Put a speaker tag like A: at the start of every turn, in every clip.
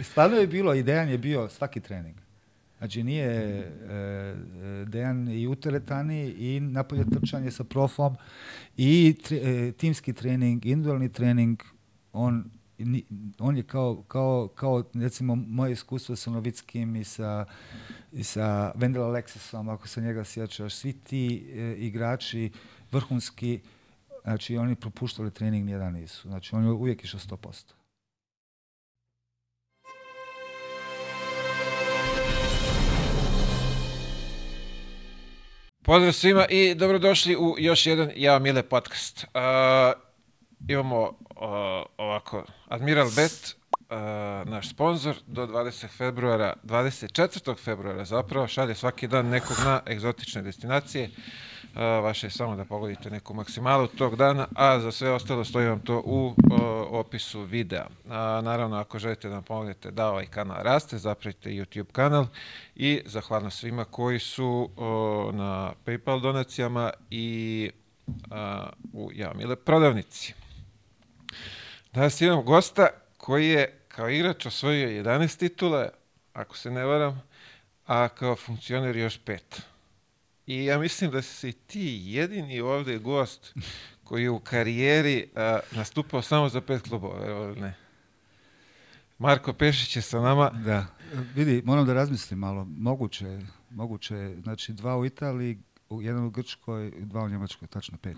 A: Stvarno je bilo, idejan je bio svaki trening. Znači nije e, Dejan i u teretani i napolje trčanje sa profom i tre, e, timski trening, individualni trening, on on je kao, kao, kao recimo moje iskustvo sa Novickim i sa, i sa Vendela Lexisom, ako se njega sjećaš, svi ti e, igrači vrhunski, znači oni propuštali trening nijedan nisu. Znači on je uvijek išao 100%.
B: Pozdrav svima i dobrodošli u još jedan Ja Mile podcast. Uh, imamo uh, ovako Admiral Bet, uh, naš sponsor, do 20. februara, 24. februara zapravo, šalje svaki dan nekog na egzotične destinacije. Uh, vaše je samo da pogodite neku maksimalu tog dana, a za sve ostalo stoji vam to u uh, opisu videa. A, naravno, ako želite da nam pomognete da ovaj kanal raste, zapravite YouTube kanal i zahvalno svima koji su uh, na PayPal donacijama i u Jamile prodavnici. Danas imam gosta koji je kao igrač osvojio 11 titula, ako se ne varam, a kao funkcioner još pet. I ja mislim da si ti jedini ovde gost koji je u karijeri a, nastupao samo za pet klubova, ne? Marko Pešić je sa nama.
A: Da. Vidi, moram da razmislim malo. Moguće, moguće, znači dva u Italiji, jedan u Grčkoj, dva u Njemačkoj, tačno pet.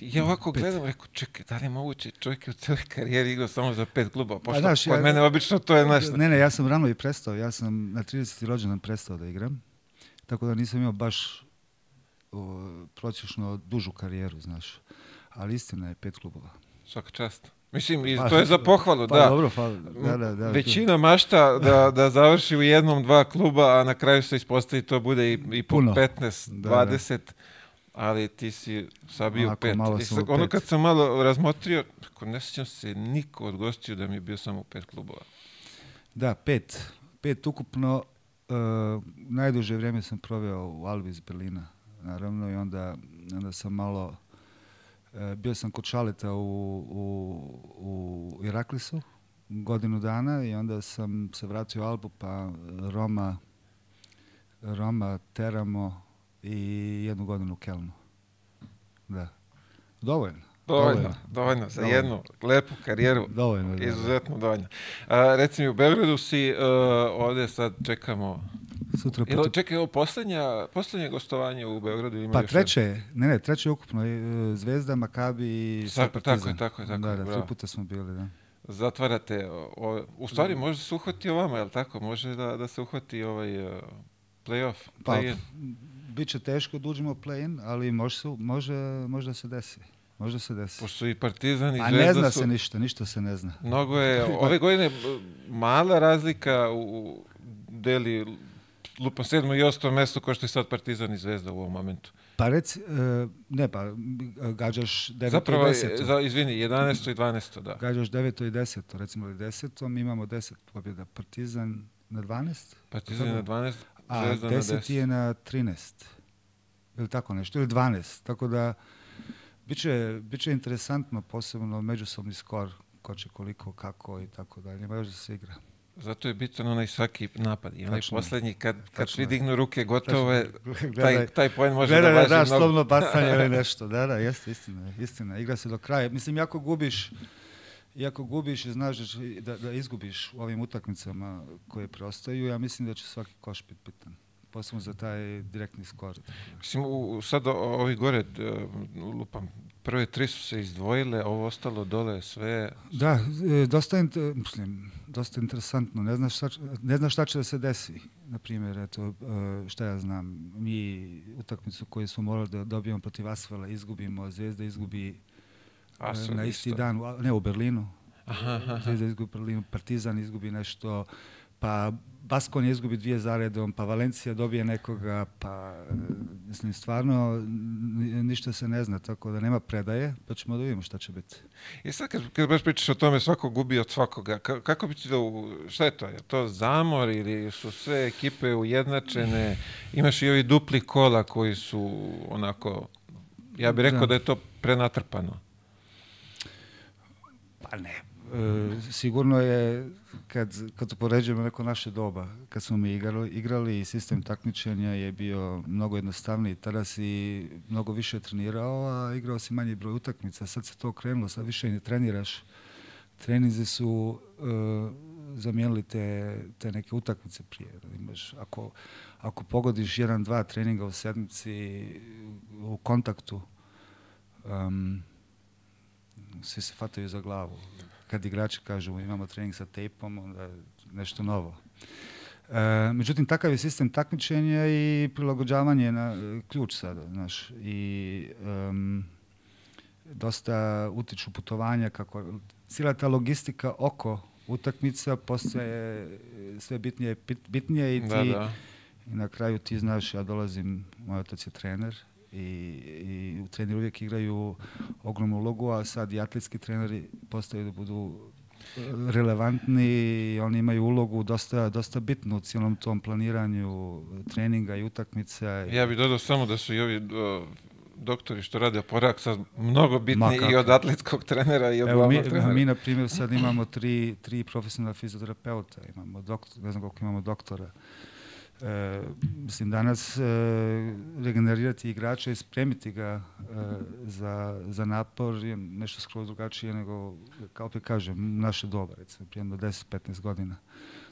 B: Ja ovako pet. gledam, rekao, čekaj, da li je moguće čovjek je u celoj karijeri igrao samo za pet klubova? Pošto znaš, kod ja, mene obično to je nešto.
A: Ne, ne, ja sam rano i prestao, ja sam na 30. rođendan prestao da igram, tako da nisam imao baš o, prosječno dužu karijeru, znaš. Ali istina je pet klubova.
B: Svaka čast. Mislim, pa, to je za pohvalu,
A: pa,
B: da.
A: Dobro, pa, da, da, da.
B: Većina mašta da, da završi u jednom, dva kluba, a na kraju se ispostavi to bude i, i po Puno. 15, da, 20, da. ali ti si sad bio pet. Malo I ono pet. kad sam malo razmotrio, ako ne sjećam se niko od gostiju da mi je bio samo pet klubova.
A: Da, pet. Pet ukupno. Uh, najduže vrijeme sam proveo u Albi iz Berlina, naravno, i onda, onda sam malo E, bio sam kod Šaleta u, u, u Iraklisu godinu dana i onda sam se vratio u Albu pa Roma, Roma, Teramo i jednu godinu u Kelnu. Da. Dovoljno.
B: Dovoljno, dovoljno, dovoljno za dovoljno. jednu lepu karijeru.
A: Dovoljno.
B: Izuzetno dovoljno. A, recimo u Beogradu si, uh, ovde sad čekamo
A: Sutra.
B: Jel, čekaj, ovo poslednja, poslednje gostovanje u Beogradu ima
A: Pa treće je, ne, ne, treće je ukupno, e, Zvezda, Makabi i
B: Tako, tako je, tako je. Tako,
A: da, da, tri puta smo bili, da.
B: Zatvarate, o, u stvari može se uhvati ovama, je li tako? Može da, da se uhvati ovaj uh, play-off,
A: pa, play-in? Pa, biće teško da uđemo play-in, ali može, se, može, može da se desi. Možda se desi.
B: Pošto i Partizan i
A: A
B: Zvezda
A: ne zna
B: su...
A: se ništa, ništa se ne zna.
B: Mnogo je, ove godine mala razlika u deli lupa sedmo i ostao mesto kao što je sad Partizan i Zvezda u ovom momentu.
A: Pa rec, uh, ne pa, gađaš 9.
B: Zapravo,
A: i 10.
B: Za, izvini, 11. i 12. da.
A: Gađaš 9. i 10. Recimo 10. mi imamo 10 pobjeda. Partizan na 12.
B: Partizan na 12,
A: a Zvezda 10 na 10. je na 13. Ili tako nešto, ili 12. Tako da, biće, biće interesantno, posebno međusobni skor, ko će koliko, kako i tako dalje. Ima još da se igra.
B: Zato je bitan onaj svaki napad. I onaj poslednji, kad, kad svi dignu ruke gotove, taj, taj poen može
A: gledaj,
B: da važi
A: da,
B: mnogo.
A: slovno bacanje ili nešto. Da, da, jeste istina. Istina, igra se do kraja. Mislim, jako gubiš, iako gubiš i znaš da, da izgubiš u ovim utakmicama koje preostaju, ja mislim da će svaki koš biti bitan posebno za taj direktni skor.
B: Mislim, u, sad ovi gore, lupam, prve tri su se izdvojile, ovo ostalo dole sve...
A: Da, e, dosta, mislim, dosta interesantno. Ne znaš, šta, ne znaš šta će da se desi. Na primjer, eto, e, šta ja znam, mi utakmicu koju smo morali da dobijemo protiv Asfala izgubimo, Zvezda izgubi e, Asfal na isti isto. dan, ne u Berlinu. Aha, aha. Zvezda izgubi Berlinu, Partizan izgubi nešto, pa Baskon je izgubi dvije zaredom, pa Valencija dobije nekoga, pa mislim stvarno ništa se ne zna, tako da nema predaje, pa ćemo da vidimo šta će biti.
B: I sad kad, kad baš pričaš o tome, svako gubi od svakoga, kako bi ti da, šta je to? Je to zamor ili su sve ekipe ujednačene? Imaš i ovi dupli kola koji su onako, ja bih rekao da, da je to prenatrpano.
A: Pa ne, E, sigurno je, kad, kad upoređujemo neko naše doba, kad smo mi igrali, igrali sistem takmičenja je bio mnogo jednostavniji. Tada si mnogo više trenirao, a igrao si manji broj utakmica. Sad se to krenulo, sad više ne treniraš. Treninzi su e, zamijenili te, te neke utakmice prije. Imaš, ako, ako pogodiš jedan, dva treninga u sedmici u kontaktu, um, svi se fataju za glavu kad igrači kažu imamo trening sa tejpom, onda nešto novo. E, međutim, takav je sistem takmičenja i prilagođavanje na e, ključ sada, znaš, i um, dosta utiču putovanja, kako cijela ta logistika oko utakmica postaje sve bitnije, bitnije i ti
B: Da, da.
A: i na kraju ti znaš, ja dolazim, moj otac je trener i, i treneri uvijek igraju ogromnu ulogu, a sad i atletski treneri postaju da budu e, relevantni i oni imaju ulogu dosta, dosta bitnu u cijelom tom planiranju treninga i utakmica. i-
B: Ja bih dodao samo da su i ovi o, doktori što rade oporavak sad mnogo
A: Ma
B: bitniji i od atletskog trenera i od
A: Evo, mi,
B: trenera.
A: mi, na primjer, sad imamo tri, tri profesionalna fizioterapeuta, imamo doktor, ne znam koliko imamo doktora. E, mislim, danas e, regenerirati igrača i spremiti ga e, za, za napor je nešto skroz drugačije nego, kao opet kažem, naše doba, recimo, prije 10-15 godina.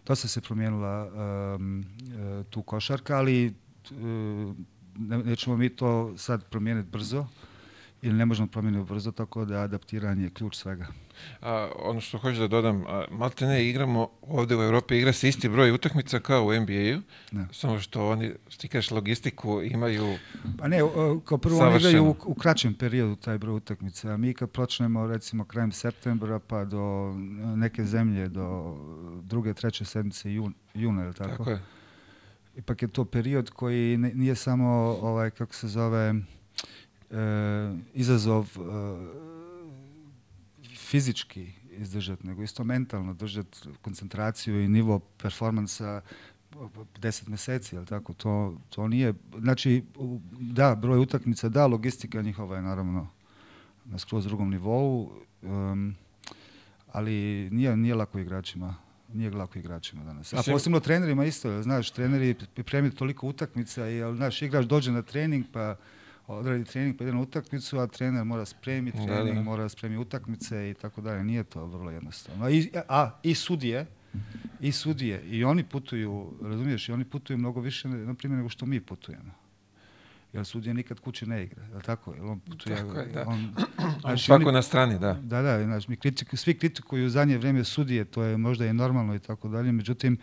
A: Dosta se promijenila um, e, tu košarka, ali e, ne, nećemo mi to sad promijeniti brzo, ili ne možemo promijeniti brzo, tako da adaptiranje je ključ svega.
B: A, ono što hoću da dodam, a, malte ne igramo ovde u Evropi, igra se isti broj utakmica kao u NBA-u,
A: Da.
B: samo što oni, ti kažeš, logistiku imaju
A: Pa ne, o, kao prvo oni
B: Savršeno.
A: igraju u, u kraćem periodu taj broj utakmica, a mi kad počnemo recimo krajem septembra pa do neke zemlje do druge, treće sedmice jun, juna, je li tako?
B: Tako je.
A: Ipak je to period koji nije samo ovaj kako se zove e, izazov e, fizički izdržati, nego isto mentalno držati koncentraciju i nivo performansa 10 meseci, jel tako? To, to nije, znači, da, broj utakmica, da, logistika njihova je naravno na skroz drugom nivou, em, ali nije, nije lako igračima nije lako igračima danas. A posebno trenerima isto, znaš, treneri pripremaju toliko utakmica i, jel, znaš, igrač dođe na trening, pa odradi trening, pa ide na utakmicu, a trener mora spremiti
B: Da,
A: trening,
B: da.
A: mora spremiti utakmice i tako dalje. Nije to vrlo jednostavno. A i, a, i sudije, i sudije, i oni putuju, razumiješ, i oni putuju mnogo više, na primjer, nego što mi putujemo. Jer sudija nikad kući ne igra, je tako? Jer on putuje,
B: Tako je, da.
A: on, znači,
B: svako
A: oni-
B: na strani, da.
A: da, da, znači, mi kritiku, svi kritikuju u zadnje vrijeme sudije, to je možda i normalno i tako dalje, međutim,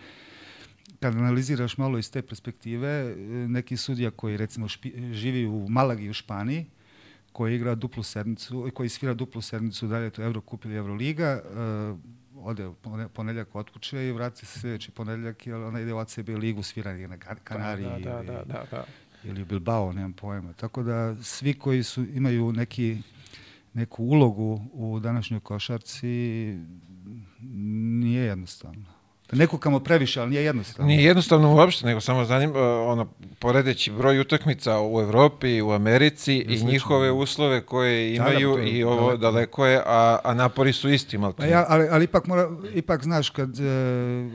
A: kad analiziraš malo iz te perspektive, e, neki sudija koji recimo špi- živi u Malagi u Španiji, koji igra duplu sedmicu, koji svira duplu sedmicu, dalje je to Eurocup ili Euroliga, uh, ode u pone- ponedjeljak otpuče i vrati se sljedeći ponedjeljak, jer ona ide u ACB ligu, svira na Kan- Kanariji
B: da, da,
A: ili-
B: da, da, da.
A: ili u Bilbao, nemam pojma. Tako da svi koji su, imaju neki, neku ulogu u današnjoj košarci nije jednostavno. Da ne kukamo previše, ali nije jednostavno.
B: Nije jednostavno uopšte, nego samo zanim, uh, ono, poredeći broj utakmica u Evropi, u Americi i
A: slično.
B: njihove uslove koje
A: Da, da,
B: imaju
A: to je
B: i ovo
A: daleko.
B: je, a, a napori su isti, malo
A: Pa ja, ali, ali ipak, mora, ipak znaš, kad e,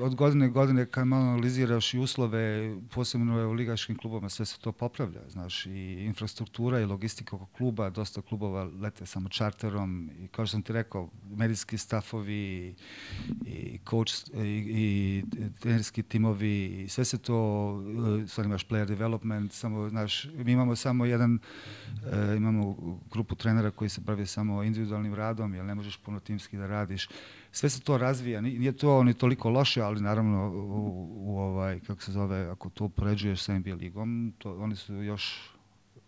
A: od godine godine kad malo analiziraš i uslove, posebno u ligaškim klubovima, sve se to popravlja, znaš, i infrastruktura i logistika oko kluba, dosta klubova lete samo čarterom i kao što sam ti rekao, medijski stafovi i coach i, i trenerski timovi i sve se to, e, sad imaš player development, samo, znaš, mi imamo samo jedan, e, imamo grupu trenera koji se bavi samo individualnim radom, jer ne možeš puno timski da radiš. Sve se to razvija, ni- nije to ni toliko loše, ali naravno u, u ovaj, kako se zove, ako to upoređuješ sa NBA ligom, to, oni su još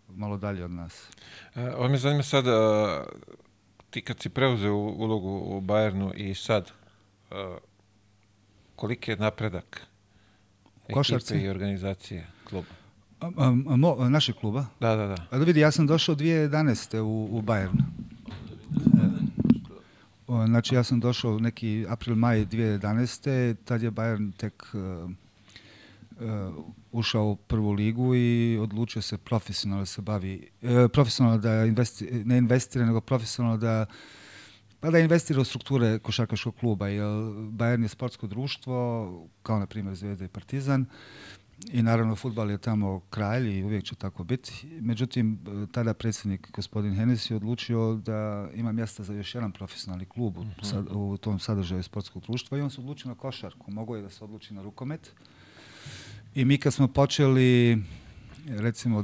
A: malo dalje od nas.
B: Uh, ovo me zanima sad, uh, ti kad si preuzeo ulogu u Bayernu i sad, uh, koliki je napredak
A: košarci?
B: ekipe i organizacije kluba?
A: A, a, a, mo, našeg kluba?
B: Da, da, da.
A: A da vidi, ja sam došao 2011. u, u Bayern. E, Znači, ja sam došao neki april, maj 2011. Tad je Bayern tek e, ušao u prvu ligu i odlučio se profesionalno da se bavi, e, profesionalno da investi, ne investira, nego profesionalno da Pa da investira u strukture košarkaškog kluba, jer Bayern je sportsko društvo, kao na primjer Zvezda i Partizan, i naravno futbal je tamo kralj i uvijek će tako biti. Međutim, tada predsjednik gospodin Hennessy odlučio da ima mjesta za još jedan profesionalni klub u,
B: Mhm.
A: sad, u tom sadržaju sportskog društva i on se odlučio na košarku. Mogo je da se odluči na rukomet. I mi kad smo počeli recimo e,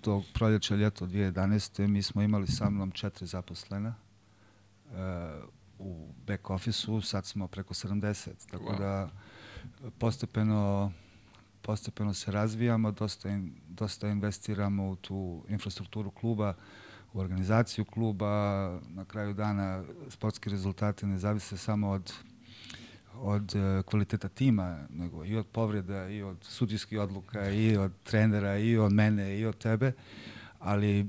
A: tog proljeća ljeto 2011. mi smo imali sa mnom četiri zaposlena u back office-u, sad smo preko 70, tako
B: Wow.
A: da postepeno postepeno se razvijamo, dosta, in, dosta investiramo u tu infrastrukturu kluba, u organizaciju kluba, na kraju dana sportski rezultati ne zavise samo od od e, kvaliteta tima, nego i od povreda, i od sudijskih odluka, i od trenera, i od mene, i od tebe, ali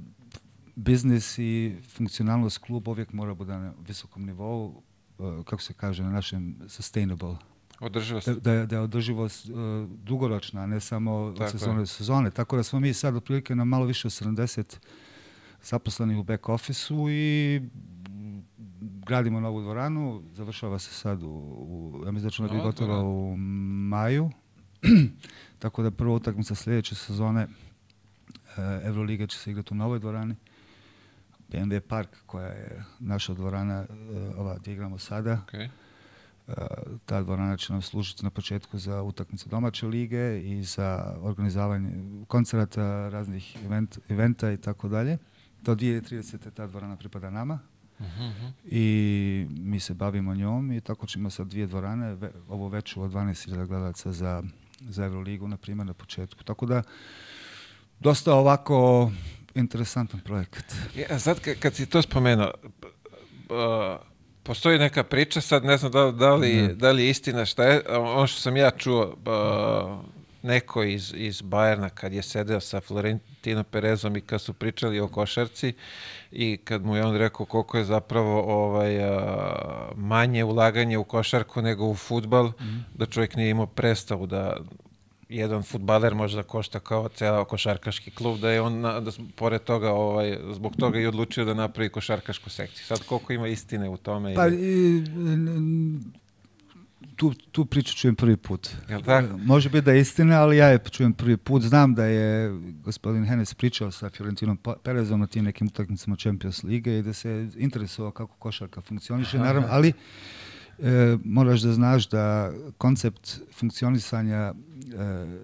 A: biznis i funkcionalnost kluba uvijek mora bude na visokom nivou, e, kako se kaže na našem sustainable,
B: Održivost.
A: da, da, da je održivost e, dugoročna, a ne samo od
B: Tako je.
A: sezone do sezone. Tako da smo mi sad otprilike na malo više od 70 zaposlenih u back office-u i gradimo novu dvoranu, završava se sad u, u ja mislim da će ona biti gotova u maju. Tako da prva utakmica sljedeće sezone Euroliga će se igrati u novoj dvorani. BMW Park koja je naša dvorana, e, ova gdje igramo sada.
B: Okay.
A: E, ta dvorana će nam služiti na početku za utakmice domaće lige i za organizavanje koncerata, raznih event, eventa i tako dalje. Do 2030. ta dvorana pripada nama
B: mhm.
A: i mi se bavimo njom i tako ćemo sa dvije dvorane, ve, ovo veću od 12.000 gledalaca za, za Euroligu, na primjer, na početku. Tako da, dosta ovako interesantan projekat.
B: Ja, sad kad, si to spomenuo, postoji neka priča, sad ne znam da, da, li,
A: Ne.
B: da li je istina šta je, ono što sam ja čuo, neko iz, iz Bajerna kad je sedeo sa Florentino Perezom i kad su pričali o košarci i kad mu je on rekao koliko je zapravo ovaj, a, manje ulaganje u košarku nego u futbal, da čovjek nije imao predstavu da jedan futbaler može da košta kao ceo košarkaški klub, da je on na, da pored toga ovaj zbog toga i odlučio da napravi košarkašku sekciju. Sad koliko ima istine u tome
A: Pa,
B: ili,
A: tu, tu priču čujem prvi put.
B: Jel tako?
A: Može biti da je istina, ali ja je čujem prvi put. Znam da je gospodin Hennes pričao sa Fiorentinom Pa- Perezom na tim nekim utakmicama Champions Lige i da se interesovao kako košarka funkcioniše, naravno, ali e, moraš da znaš da koncept funkcionisanja e,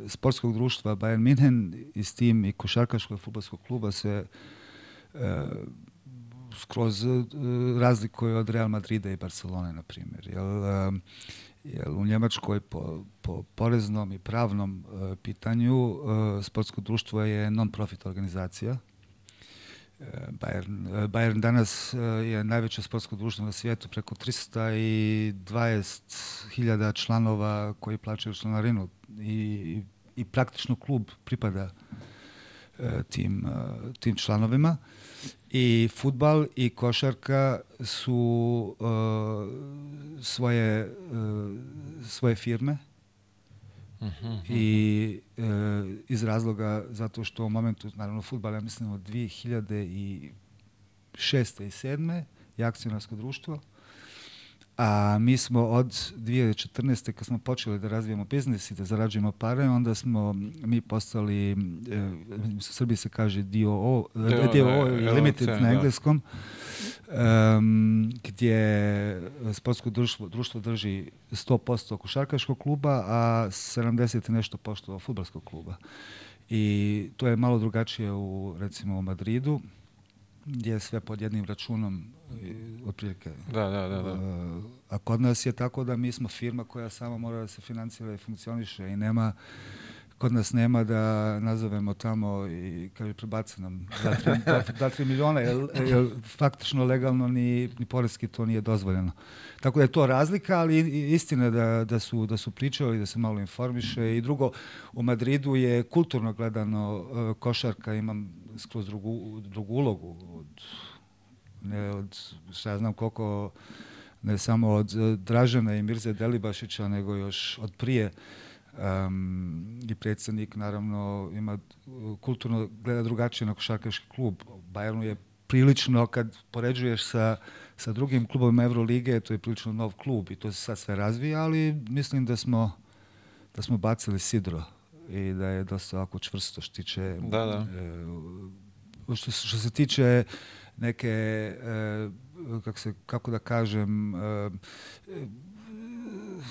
A: sportskog društva Bayern München i s tim i košarkaškog futbolskog kluba se e, skroz e, razlikuje od Real Madrida i Barcelone, na primjer. Jel, e, jel u Njemačkoj po, po poreznom i pravnom e, pitanju e, sportsko društvo je non-profit organizacija. Bayern, e, Bayern danas e, je najveće sportsko društvo na svijetu, preko 320.000 članova koji plaćaju članarinu i, i praktično klub pripada e, tim, tim članovima. I futbal i košarka su e, svoje, e, svoje firme
B: Mhm.
A: i e, iz razloga zato što u momentu, naravno futbal, ja mislim od 2006. i 7. je akcionarsko društvo, a mi smo od 2014. kad smo počeli da razvijamo biznis i da zarađujemo pare, onda smo mi postali, e, u Srbiji se kaže DOO,
B: DOO, LLC,
A: Limited na
B: da.
A: engleskom, em, gdje sportsko društvo, društvo drži 100% košarkaškog kluba, a 70 i nešto posto futbalskog kluba. I to je malo drugačije u, recimo, u Madridu, je sve pod jednim računom, otprilike.
B: Da, da, da, da.
A: A kod nas je tako da mi smo firma koja samo mora da se financira i funkcioniše i nema kod nas nema da nazovemo tamo i kaže prebaci nam dva, tri, dva, dva, tri miliona, jer, jer faktično legalno ni, ni porezki to nije dozvoljeno. Tako da je to razlika, ali istina je da, da, su, da su pričali, da se malo informiše i drugo, u Madridu je kulturno gledano e, košarka, imam skroz drugu, drugu ulogu od, ne od, šta ja znam koliko, ne samo od e, Dražana i Mirze Delibašića, nego još od prije. Um, I predsjednik naravno ima kulturno gleda drugačije na košarkaški klub. Bayernu je prilično, kad poređuješ sa, sa drugim klubovima Evrolige, to je prilično nov klub i to se sad sve razvija, ali mislim da smo, da smo bacili sidro i da je dosta ovako čvrsto što tiče
B: Da, da.
A: e, što, što se tiče neke e, kako, se, kako da kažem e,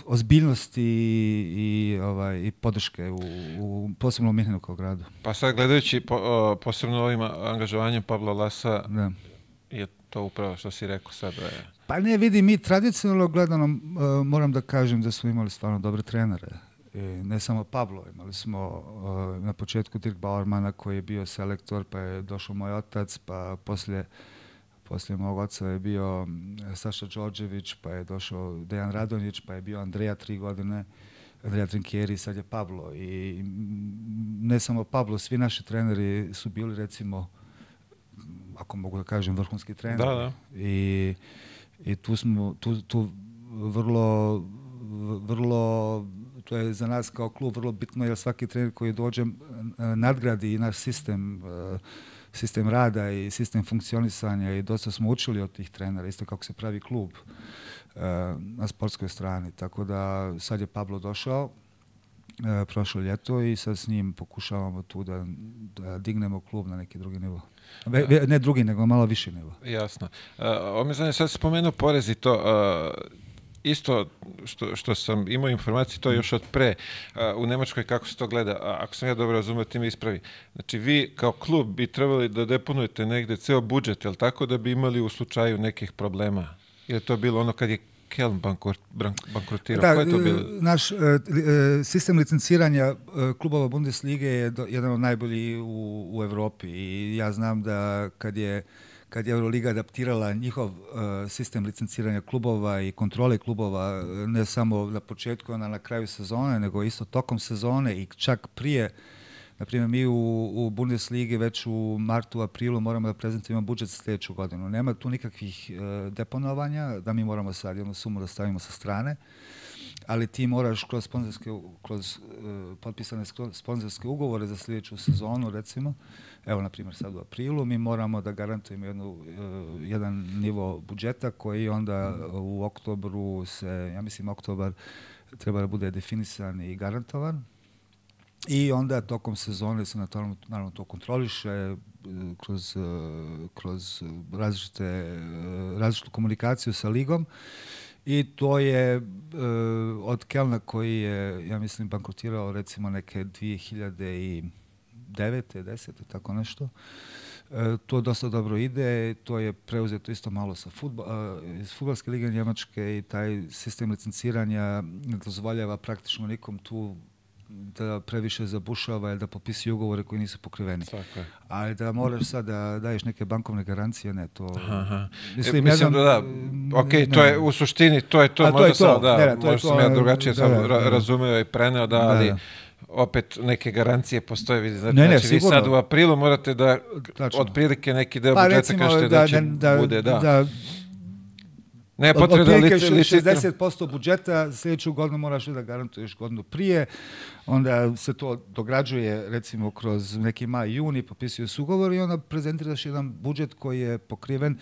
A: ozbiljnosti i, ovaj, i podrške u, u posebno u Minhenu kao gradu.
B: Pa sad gledajući po, o, posebno ovim angažovanjem Pabla Lasa
A: Da.
B: je to upravo što si rekao sad da je...
A: Pa ne, vidi, mi tradicionalno gledano e, moram da kažem da smo imali stvarno dobre trenere. I ne samo Pablo, imali smo e, na početku Dirk Bauermana koji je bio selektor, pa je došao moj otac, pa poslije Poslije mog oca je bio Saša Đorđević, pa je došao Dejan Radonjić, pa je bio Andreja tri godine, Andreja Trinkieri, sad je Pablo. I ne samo Pablo, svi naši treneri su bili recimo, ako mogu da kažem, vrhunski treneri.
B: Da, da.
A: I, i tu smo, tu, tu vrlo, vrlo, to je za nas kao klub vrlo bitno, jer svaki trener koji dođe nadgradi naš sistem, eh, sistem rada i sistem funkcionisanja i dosta smo učili od tih trenera, isto kako se pravi klub eh, na sportskoj strani. Tako da sad je Pablo došao, e, prošlo ljeto i sad s njim pokušavamo tu da, da dignemo klub na neki drugi nivo. Ne drugi, nego malo viši nivo.
B: Jasno. Uh, ovo mi sad spomenuo porez i to, uh, isto što, što sam imao informacije, to je još od pre, u Nemačkoj kako se to gleda, a ako sam ja dobro razumio, ti me ispravi. Znači, vi kao klub bi trebali da deponujete negde ceo budžet, jel tako, da bi imali u slučaju nekih problema? Ili je to bilo ono kad je Kelm bankrot, bank- bankrotirao?
A: Da,
B: Ko je to bilo?
A: e, naš e, e, sistem licenciranja klubova Bundeslige je jedan od najboljih u, u Evropi i ja znam da kad je kad je Euroliga adaptirala njihov e, sistem licenciranja klubova i kontrole klubova e, ne samo na početku, ona na kraju sezone, nego isto tokom sezone i čak prije Na primjer, mi u, u Bundesligi već u martu, aprilu moramo da prezentujemo budžet za sljedeću godinu. Nema tu nikakvih e, deponovanja, da mi moramo sad jednu sumu da stavimo sa strane, ali ti moraš kroz sponzorske, kroz e, potpisane sponzorske ugovore za sljedeću sezonu, recimo, evo, na primjer, sad u aprilu, mi moramo da garantujemo jednu, e, jedan nivo budžeta koji onda u oktobru se, ja mislim, oktobar treba da bude definisan i garantovan. I onda tokom sezone se naravno, naravno to kontroliše e, kroz, e, kroz različite, različitu komunikaciju sa ligom i to je od Kelna koji je, ja mislim, bankrotirao recimo neke 2009. 10. tako nešto. E, to dosta dobro ide, to je preuzeto isto malo sa futbol, iz futbolske lige Njemačke i taj sistem licenciranja ne dozvoljava praktično nikom tu da previše zabušava ili da popisuje ugovore koji nisu pokriveni.
B: Tako je.
A: Ali da moraš sad da daješ neke bankovne garancije, ne, to...
B: Aha.
A: Mislim,
B: E,
A: ja znam,
B: da, da, ok,
A: ne,
B: to je u suštini, to je to,
A: A, to
B: možda
A: je to,
B: sam, da,
A: ne, ne, to
B: možda
A: to,
B: sam ja drugačije
A: da,
B: sam
A: da, da.
B: razumeo i preneo, da,
A: Da,
B: ali
A: da.
B: Opet neke garancije postoje, vidi, znači,
A: Ne, ne,
B: znači vi sad u aprilu morate da
A: Tačno.
B: otprilike neki deo
A: Pa
B: budžeta kažete
A: da,
B: da, će
A: da,
B: bude, da.
A: da
B: ne da
A: otprilike
B: lice, lice,
A: 60% budžeta sljedeću godinu moraš da garantuješ godinu prije, onda se to dograđuje recimo kroz neki maj, juni, potpisuje se ugovor i onda prezentiraš jedan budžet koji je pokriven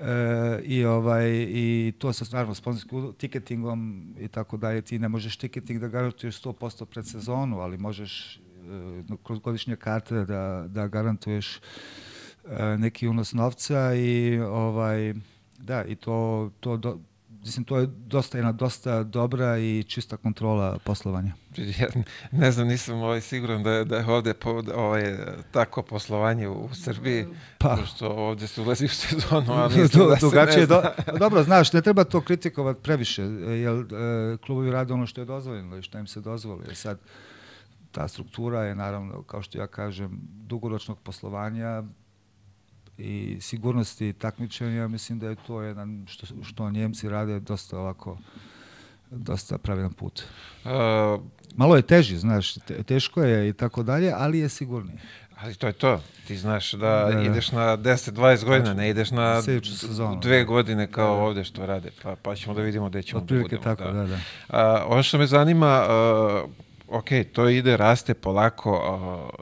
A: e, i ovaj i to sa naravno sponzorskim ugo- tiketingom i tako dalje ti ne možeš tiketing da garantuješ 100% pred sezonu, ali možeš e, kroz godišnje karte da, da garantuješ e, neki unos novca i ovaj da i to to do, mislim to je dosta jedna dosta dobra i čista kontrola poslovanja.
B: Ja ne znam, nisam ovaj, siguran da je, da je ovde po, ovaj, tako poslovanje u, Srbiji,
A: Pa.
B: pošto ovde se ulazi u sezonu, a mislim
A: Do-
B: da se ne
A: do,
B: zna.
A: dobro, znaš, ne treba to kritikovati previše, jer e, klubovi rade ono što je dozvoljeno i što im se dozvoli. Jer Sad, ta struktura je naravno, kao što ja kažem, dugoročnog poslovanja i sigurnosti takmičenja, mislim da je to jedan, što, što Njemci rade, dosta ovako, dosta pravilan put.
B: A,
A: Malo je teži, znaš, te- teško je i tako dalje, ali je sigurniji.
B: ali to je to. Ti znaš da,
A: Da, da.
B: ideš na 10-20 godina, ne ideš na
A: sezonu,
B: dve
A: da.
B: godine kao
A: Da, da.
B: ovde što rade. Pa, pa ćemo da vidimo gde ćemo da budemo.
A: tako, da, da.
B: A, ono što me zanima, a, ok, to ide, raste polako. A,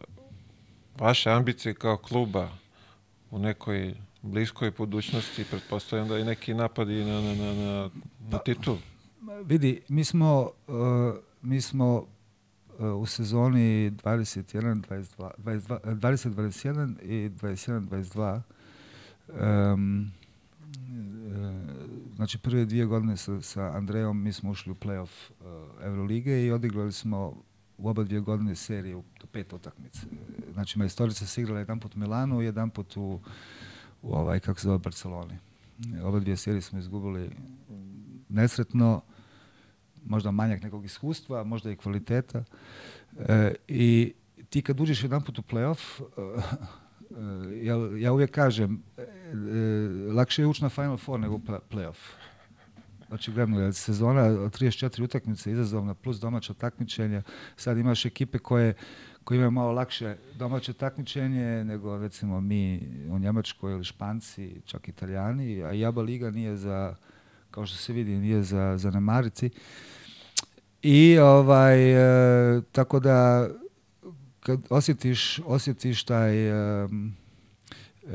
B: vaše ambicije kao kluba u nekoj bliskoj budućnosti, pretpostavljam da i neki napadi na, na, na, na, na titul.
A: Vidi, mi smo, uh, mi smo uh, u sezoni 21, 22, 22, 20, 21 i 21, 22 um, znači prve dvije godine sa, sa Andrejom mi smo ušli u playoff uh, Eurolige i odigrali smo u oba dvije godine serije do pet utakmice. Znači, Majstorica se igrala jedan put u Milanu i jedan put u, u ovaj, kako se zove, Barceloni. Oba dvije serije smo izgubili nesretno, možda manjak nekog iskustva, možda i kvaliteta. E, I ti kad uđeš jedan put u playoff, e, ja, ja uvijek kažem, e, e lakše je ući na Final Four nego playoff. Očigledno je sezona od 34 utakmice izazovna plus domaća takmičenja. Sad imaš ekipe koje koji imaju malo lakše domaće takmičenje nego recimo mi u Njemačkoj ili Španci, čak Italijani, a Jaba Liga nije za, kao što se vidi, nije za, za namarici. I ovaj, e, tako da kad osjetiš, osjetiš taj E,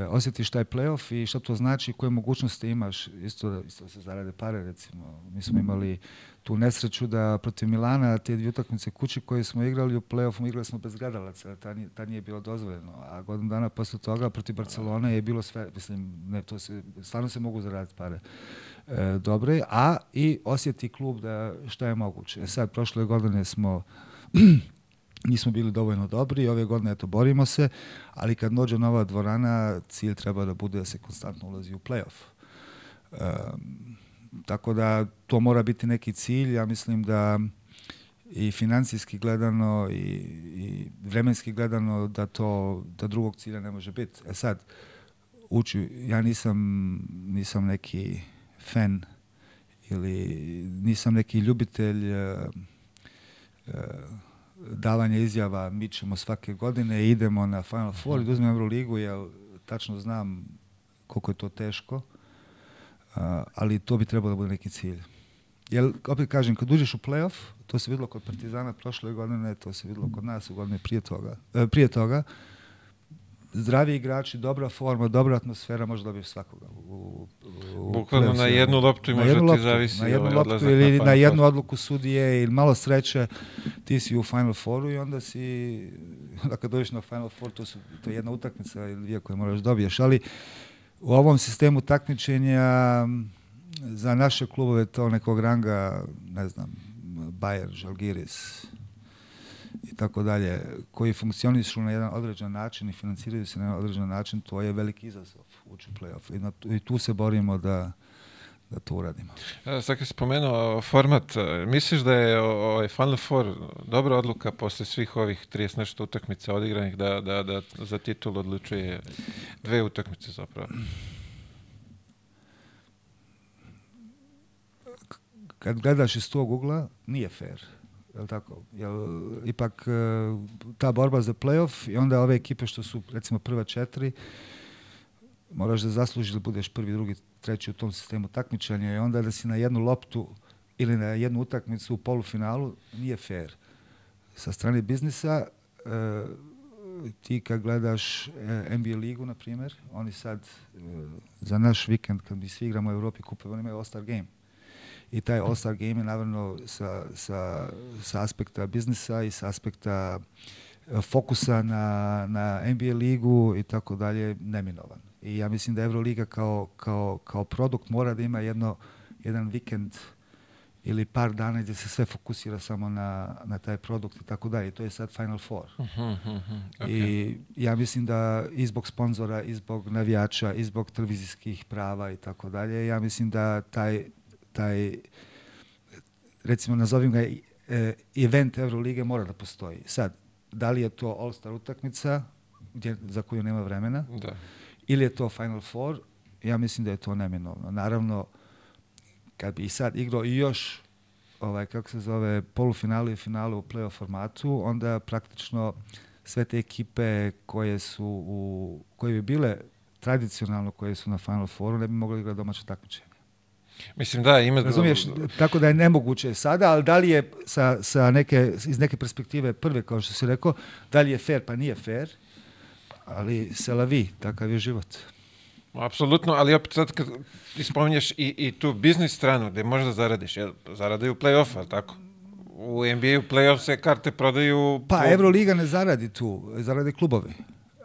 A: osjetiš taj playoff i šta to znači, koje mogućnosti imaš, isto, isto se zarade pare recimo. Mi smo imali tu nesreću da protiv Milana te dvije utakmice kući koje smo igrali u playoffu igrali smo bez gledalaca, ta nije, ta nije bilo dozvoljeno. A godinu dana posle toga protiv Barcelone je bilo sve, mislim, ne, to se, stvarno se mogu zaraditi pare. E, dobre, a i osjeti klub da šta je moguće. E sad, prošle godine smo nismo bili dovoljno dobri, ove godine eto borimo se, ali kad dođe nova dvorana, cilj treba da bude da se konstantno ulazi u playoff. Um, tako da to mora biti neki cilj, ja mislim da i financijski gledano i, i vremenski gledano da to da drugog cilja ne može biti. E sad uči, ja nisam nisam neki fan ili nisam neki ljubitelj uh, uh, davanje izjava, mi ćemo svake godine, idemo na Final Four i da uzmem Euroligu, jer tačno znam koliko je to teško, ali to bi trebalo da bude neki cilj. Jer, opet kažem, kad uđeš u playoff, to se videlo kod Partizana prošle godine, to se videlo kod nas u godine prije toga, uh, prije toga zdravi igrači, dobra forma, dobra atmosfera, može dobiješ svakoga. U,
B: u Bukvalno na jednu loptu i može ti zavisi.
A: Na jednu ovaj loptu ili na, na jednu odluku sudije ili malo sreće, ti si u Final Fouru i onda si, da kad dođeš na Final Four, to, su, to je jedna utakmica ili dvije koje moraš dobiješ, ali u ovom sistemu takmičenja za naše klubove to nekog ranga, ne znam, Bayer, Žalgiris, i tako dalje, koji funkcionišu na jedan određen način i financiraju se na jedan određen način, to je veliki izazov ući u play-off. I, na, I tu se borimo da, da to uradimo.
B: E, sad kad si spomenuo format, e, misliš da je ovaj Final Four dobra odluka posle svih ovih 30 nešto utakmica odigranih da, da, da za titul odlučuje dve utakmice zapravo?
A: Kad gledaš iz tog ugla, nije fair Jel tako? Jel, ipak e, ta borba za playoff i onda ove ekipe što su recimo prva četiri, moraš da zaslužiš da budeš prvi, drugi, treći u tom sistemu takmičenja i onda da si na jednu loptu ili na jednu utakmicu u polufinalu nije fair. Sa strane biznisa e, ti kad gledaš e, NBA ligu, na primjer, oni sad e, za naš vikend kad mi svi igramo u Evropi kupe, oni imaju All-Star game i taj All-Star Game je naravno sa, sa, sa aspekta biznisa i sa aspekta e, fokusa na, na NBA ligu i tako dalje neminovan. I ja mislim da Euroliga kao, kao, kao produkt mora da ima jedno, jedan vikend ili par dana gdje se sve fokusira samo na, na taj produkt i tako dalje. To je sad Final Four. Uh -huh, uh -huh. Okay. I ja mislim da i zbog sponzora, i zbog navijača, i zbog televizijskih prava i tako dalje, ja mislim da taj taj, recimo nazovim ga e, event Eurolige mora da postoji. Sad, da li je to All-Star utakmica gdje, za koju nema vremena
B: da.
A: ili je to Final Four, ja mislim da je to neminovno. Naravno, kad bi i sad igrao i još ovaj, kako se zove, polufinalu i finalu u playoff formatu, onda praktično sve te ekipe koje su u, koje bi bile tradicionalno koje su na Final Fouru ne bi mogli igrati domaće takmičenje.
B: Mislim da, ima...
A: Razumiješ, tako da je nemoguće sada, ali da li je sa, sa neke, iz neke perspektive prve, kao što si rekao, da li je fair, pa nije fair, ali se la vi, takav je život.
B: Apsolutno, ali opet sad kad spominješ i, i tu biznis stranu gde možeš da zaradiš, jel, zaradaju play-off, ali tako? U NBA-u play-off se karte prodaju...
A: Pa
B: po-
A: Euroliga ne zaradi tu, zarade klubovi.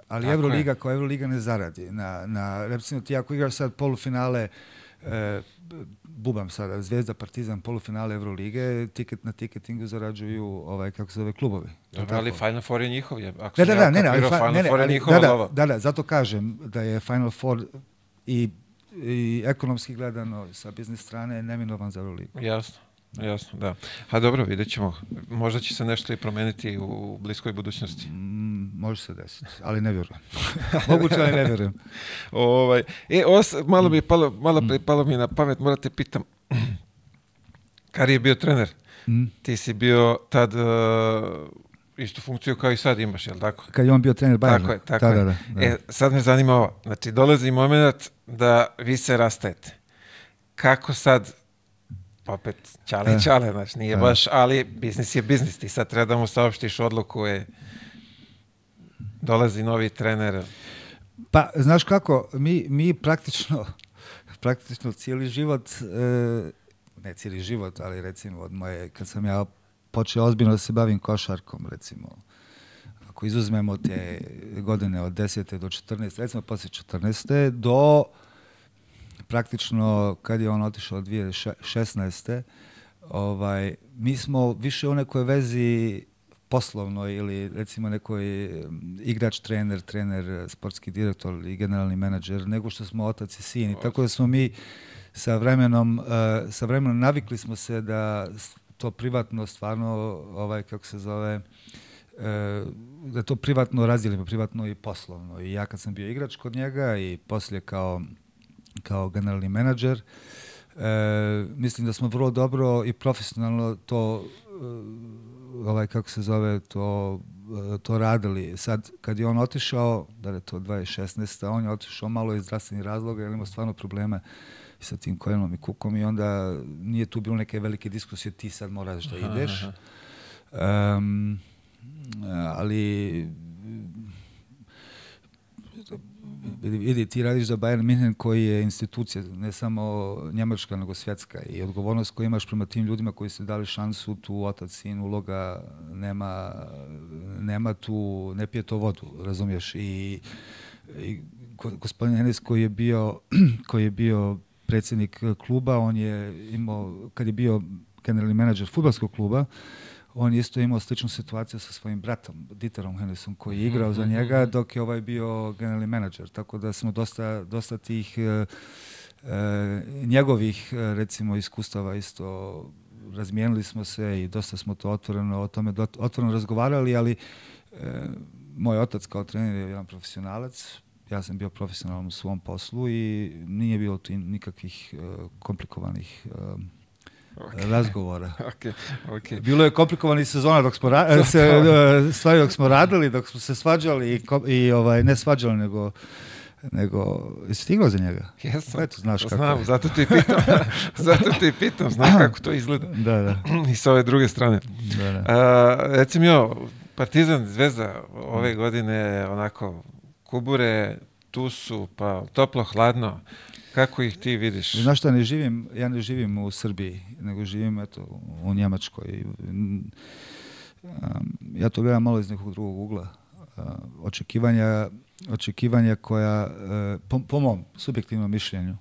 A: Ali
B: Tako
A: Euroliga
B: je.
A: kao Euroliga ne zaradi. Na, na, recimo ti ako igraš sad polufinale, e, bubam sada, Zvezda, Partizan, polufinale Eurolige, tiket na tiketingu zarađuju ovaj, kako se zove, klubovi.
B: Dobro, ali Final Four je njihov, je. Ako
A: da,
B: ja
A: da, ne, ne,
B: Final
A: ne, ne,
B: Four je
A: ali
B: njihova
A: da, da, da, da, zato kažem da je Final Four i, i ekonomski gledano sa biznis strane neminovan za Euroligu.
B: Jasno, jasno, da. A dobro, vidjet ćemo. Možda će se nešto i promeniti u bliskoj budućnosti.
A: Mm, može se desiti, ali ne vjerujem. Moguće, ali ne vjerujem.
B: Ovaj, e, os, malo mi je palo, malo pre palo mi na pamet, morate pitam. Kari je bio trener.
A: Mm.
B: Ti si bio tad uh, istu funkciju kao i sad imaš, jel tako?
A: Kad je on bio trener Bayerna.
B: Tako je, tako
A: da,
B: je.
A: Da, da.
B: E, sad me zanima ovo. Znači, dolazi moment da vi se rastajete. Kako sad, opet, čale,
A: E.
B: čale, znači, nije
A: E.
B: baš, ali biznis je biznis. Ti sad treba da mu saopštiš odluku, je, dolazi novi trener.
A: Pa, znaš kako, mi, mi praktično, praktično cijeli život, e, ne cijeli život, ali recimo od moje, kad sam ja počeo ozbiljno da se bavim košarkom, recimo, ako izuzmemo te godine od 10. do 14. recimo poslije 14. do praktično kad je on otišao 2016. Ovaj, mi smo više u nekoj vezi poslovnoj ili recimo nekoj em, igrač, trener, trener, sportski direktor i generalni menadžer, nego što smo otac i sin. I tako da smo mi sa vremenom, eh, sa vremenom navikli smo se da to privatno stvarno, ovaj, kako se zove, e, da to privatno razdijelimo, privatno i poslovno. I ja kad sam bio igrač kod njega i poslije kao, kao generalni menadžer, e, mislim da smo vrlo dobro i profesionalno to e, ovaj kako se zove to e, to radili. Sad kad je on otišao, da je to 2016. on je otišao malo iz zdravstvenih razloga jer imao stvarno probleme sa tim koljenom i kukom i onda nije tu bilo neke velike diskusije ti sad moraš da ideš. Em, ali vidi, ti radiš za Bayern München koji je institucija, ne samo njemačka, nego svjetska i odgovornost koju imaš prema tim ljudima koji su dali šansu, tu otac, sin, uloga, nema, nema tu, ne pije to vodu, razumiješ? I, i go- gospodin Enes koji je bio, koji je bio predsjednik kluba, on je imao, kad je bio generalni menadžer futbolskog kluba, on isto imao sličnu situaciju sa svojim bratom, Dieterom Hennesom, koji je igrao za njega dok je ovaj bio generalni menadžer. Tako da smo dosta, dosta tih e, e, njegovih, e, recimo, iskustava isto razmijenili smo se i dosta smo to otvoreno, o tome otvoreno razgovarali, ali e, moj otac kao trener je jedan profesionalac, ja sam bio profesionalan u svom poslu i nije bilo tu nikakvih e, komplikovanih e, razgovora.
B: Ok, ok.
A: Bilo je komplikovanih sezona dok smo ra- se, e, stvari dok smo radili, dok smo se svađali i, i ovaj, ne svađali, nego nego, jesi stigao za njega?
B: Jesam.
A: Eto, znaš kako
B: Znam,
A: je.
B: zato ti pitam. zato ti pitam, znam kako to izgleda.
A: Da, da.
B: I sa ove druge strane.
A: da, da.
B: A, recimo jo, Partizan, Zvezda ove godine onako kubure, tu su, pa toplo, hladno. Kako ih ti vidiš?
A: Znaš šta, ne živim, ja ne živim u Srbiji, nego živim eto, u Njemačkoj. Ja to gledam malo iz nekog drugog ugla. Očekivanja, očekivanja koja, uh, po, po mom subjektivnom mišljenju,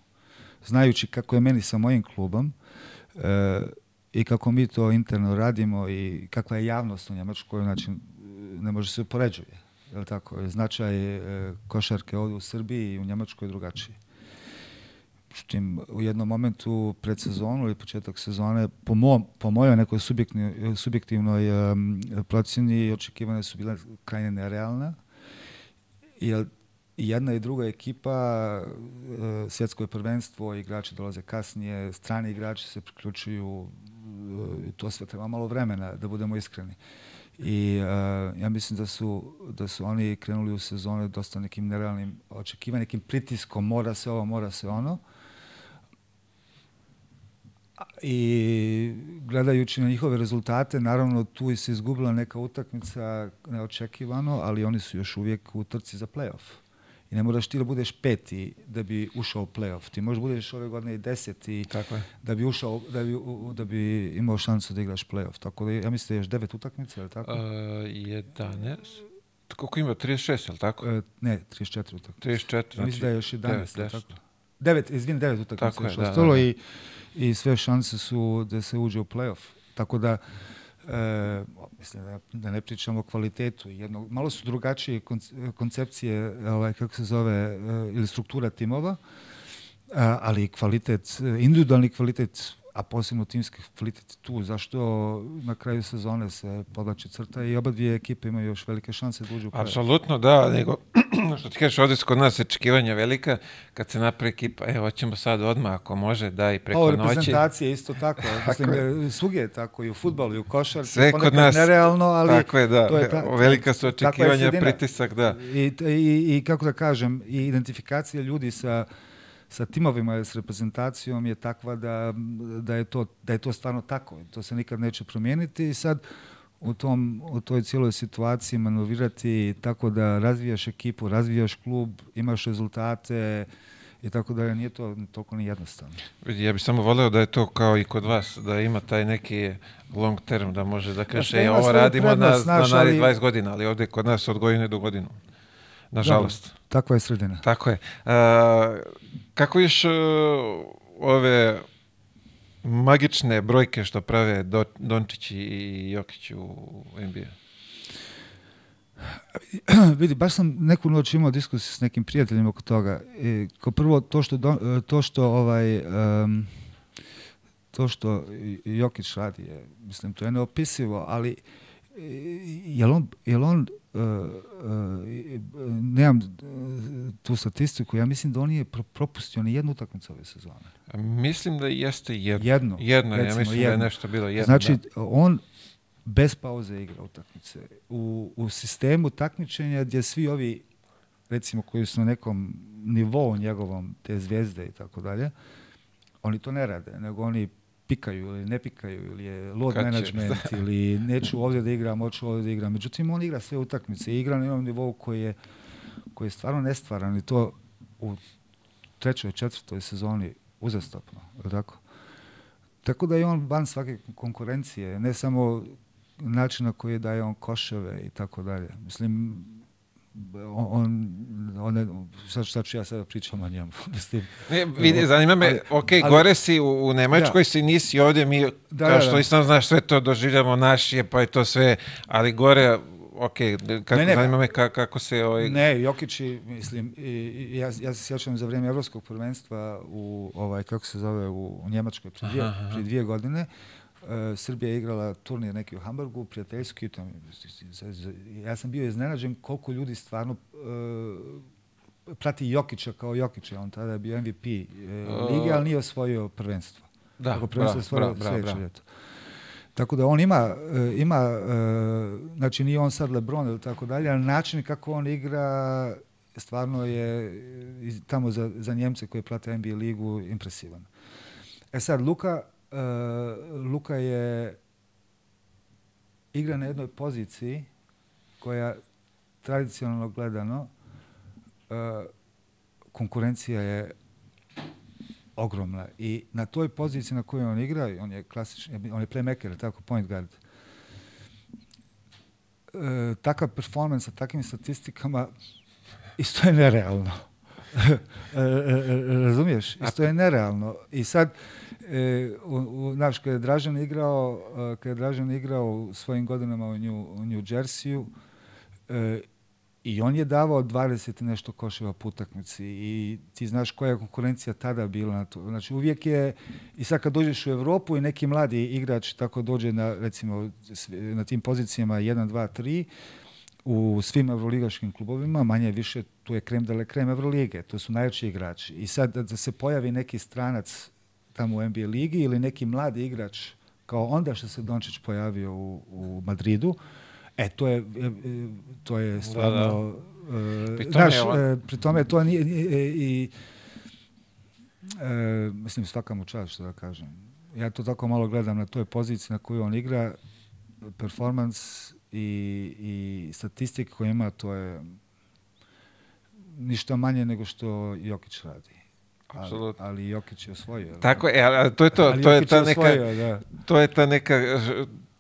A: znajući kako je meni sa mojim klubom uh, i kako mi to interno radimo i kakva je javnost u Njemačkoj, znači ne može se upoređuje. Je tako? Značaj uh, košarke ovdje u Srbiji i u Njemačkoj je drugačiji. Međutim, u jednom momentu pred sezonu ili početak sezone, po, mom, po mojoj nekoj subjektivnoj, subjektivnoj um, procjeni, očekivane su bile krajne nerealne. Jer jedna i druga ekipa, uh, svjetsko je prvenstvo, igrači dolaze kasnije, strani igrači se priključuju, uh, to sve treba malo vremena, da budemo iskreni. I uh, ja mislim da su, da su oni krenuli u sezone dosta nekim nerealnim očekivanjem, nekim pritiskom, mora se ovo, mora se ono. I gledajući na njihove rezultate, naravno tu se izgubila neka utakmica neočekivano, ali oni su još uvijek u trci za playoff. I ne moraš ti da budeš peti da bi ušao u playoff. Ti možeš budeš ove godine i deseti
B: Tako je.
A: da bi ušao, da bi, da bi imao šansu da igraš playoff. Tako da ja mislim da je još devet utakmica, je tako?
B: Uh, 11. Koliko ima? 36, je li tako?
A: E, ne, 34 utakmice.
B: 34,
A: Ja mislim da je još 11,
B: devet,
A: je li
B: deset.
A: tako? 9, izvini, 9 utakmica
B: je,
A: još
B: da,
A: ostalo
B: da, da.
A: i, i sve šanse su da se uđe u playoff. Tako da, e, mislim da, da ne pričamo o kvalitetu. Jedno, malo su drugačije konc- koncepcije, ovaj, kako se zove, e, ili struktura timova, a, ali kvalitet, e, individualni kvalitet, a posebno timski kvalitet tu. Zašto na kraju sezone se podlači crta i oba dvije ekipe imaju još velike šanse da uđu u.
B: Apsolutno, da, nego, što ti kažeš, ovdje su kod nas očekivanja velika, kad se napravi ekipa, evo, hoćemo sad odmah, ako može, da i preko
A: Ovo
B: noći.
A: reprezentacije isto tako. Mislim, e, svugdje je tako, i u futbalu, i u košarci.
B: Sve kod nas.
A: Nerealno, ali...
B: Tako je, da,
A: to je ta-
B: velika su
A: je
B: očekivanja, pritisak, da.
A: I, i, I kako da kažem, i identifikacija ljudi sa sa timovima s reprezentacijom je takva da, da, je to, da je to stvarno tako. To se nikad neće promijeniti i sad u, tom, u toj cijeloj situaciji maneuvirati tako da razvijaš ekipu, razvijaš klub, imaš rezultate i tako da nije to toliko ni jednostavno.
B: Vidi, Ja bih samo voleo da je to kao i kod vas, da ima taj neki long term, da može da kaže,
A: sve
B: e, ovo radimo na,
A: prednost,
B: na narednih
A: ali-
B: 20 godina, ali ovdje kod nas od godine do godinu. Nažalost.
A: Takva je sredina.
B: Tako je. A, kako još e, ove magične brojke što prave Do, Dončić i Jokić u NBA?
A: Vidi, baš sam neku noć imao diskusiju s nekim prijateljima oko toga. I, kao prvo, to što, do- to što ovaj, em, to što Jokić radi je, mislim, to je neopisivo, ali e, jel on, jel on e, e, nemam e, tu statistiku, ja mislim da on pro- propustio ni jednu utakmicu ove sezone.
B: Mislim da jeste jedno. Jedno, ja
A: recimo,
B: mislim da je nešto bilo jedno.
A: znači,
B: da.
A: on bez pauze igra utakmice. U, u sistemu takmičenja gdje svi ovi, recimo, koji su na nekom nivou njegovom, te zvijezde i tako dalje, oni to ne rade, nego oni pikaju ili ne pikaju, ili je load
B: Kad će,
A: management, ili neću ovdje da igram, hoću ovdje da igram. Međutim, on igra sve utakmice i igra na jednom nivou koji je, koji je stvarno nestvaran i to u trećoj, četvrtoj sezoni uzastopno, je tako? Tako da je on van svake konkurencije, ne samo način na koji daje on koševe i tako dalje. Mislim, on, on, sad, šta ću ja sada pričam o njemu?
B: Ne, vidi, zanima me,
A: ali-
B: ok,
A: ali-
B: gore si u, u Nemačkoj,
A: Da.
B: si nisi ovdje, mi,
A: Da,
B: kao
A: da,
B: što
A: da.
B: sam znaš, sve to doživljamo naš je, pa je to sve, ali gore, ok, kako,
A: Ne, ne,
B: zanima me ka- kako se ovaj...
A: Ne, Jokić, i, mislim, i, i ja, ja se sjećam za vrijeme Evropskog prvenstva u, ovaj, kako se zove, u, u Njemačkoj prije dvije, dvije godine. E, Srbija je igrala turnir neki u Hamburgu, prijateljski. Tam, ja sam bio iznenađen koliko ljudi stvarno e, prati Jokića kao Jokića. On tada je bio MVP e, lige, ali nije osvojio prvenstvo.
B: Da,
A: Ako prvenstvo
B: bravo,
A: osvojio
B: bravo, bravo,
A: sljedeće
B: bravo.
A: ljeto. Tako da on ima, ima znači nije on sad Lebron ili tako dalje, ali način kako on igra stvarno je tamo za, za Njemce koji prate NBA ligu impresivan. E sad, Luka, e, Luka je igra na jednoj poziciji koja tradicionalno gledano e, konkurencija je ogromna i na toj poziciji na kojoj on igra, on je klasični, on je playmaker, tako, point guard. E, takav performans sa takvim statistikama isto je nerealno. E, e, e, razumiješ? Isto je nerealno. I sad, e, u, u, znaš, kada je Dražan igrao, kada je Dražan igrao u svojim godinama u New, u New Jerseyu, e, i on je davao 20 i nešto koševa po utakmici i ti znaš koja je konkurencija tada bila na to. Znači uvijek je, i sad kad dođeš u Europu i neki mladi igrač tako dođe na, recimo, na tim pozicijama 1, 2, 3, u svim evroligaškim klubovima, manje više, tu je krem de la krem Evrolige, to su najjači igrači. I sad da, da se pojavi neki stranac tamo u NBA ligi ili neki mladi igrač, kao onda što se Dončić pojavio u, u Madridu, e, to je, e, e, to je stvarno... e,
B: Pri tome
A: znaš,
B: je on-
A: pri tome to nije... nije- i, e, mislim, svaka mu čast, što da kažem. Ja to tako malo gledam na toj poziciji na kojoj on igra, performans i, i statistike koje ima, to je ništa manje nego što Jokić radi. Ali, ali Jokić je osvojio.
B: Tako je, ali to je to,
A: Ali
B: to je ta neka,
A: osvojio, da.
B: to je ta neka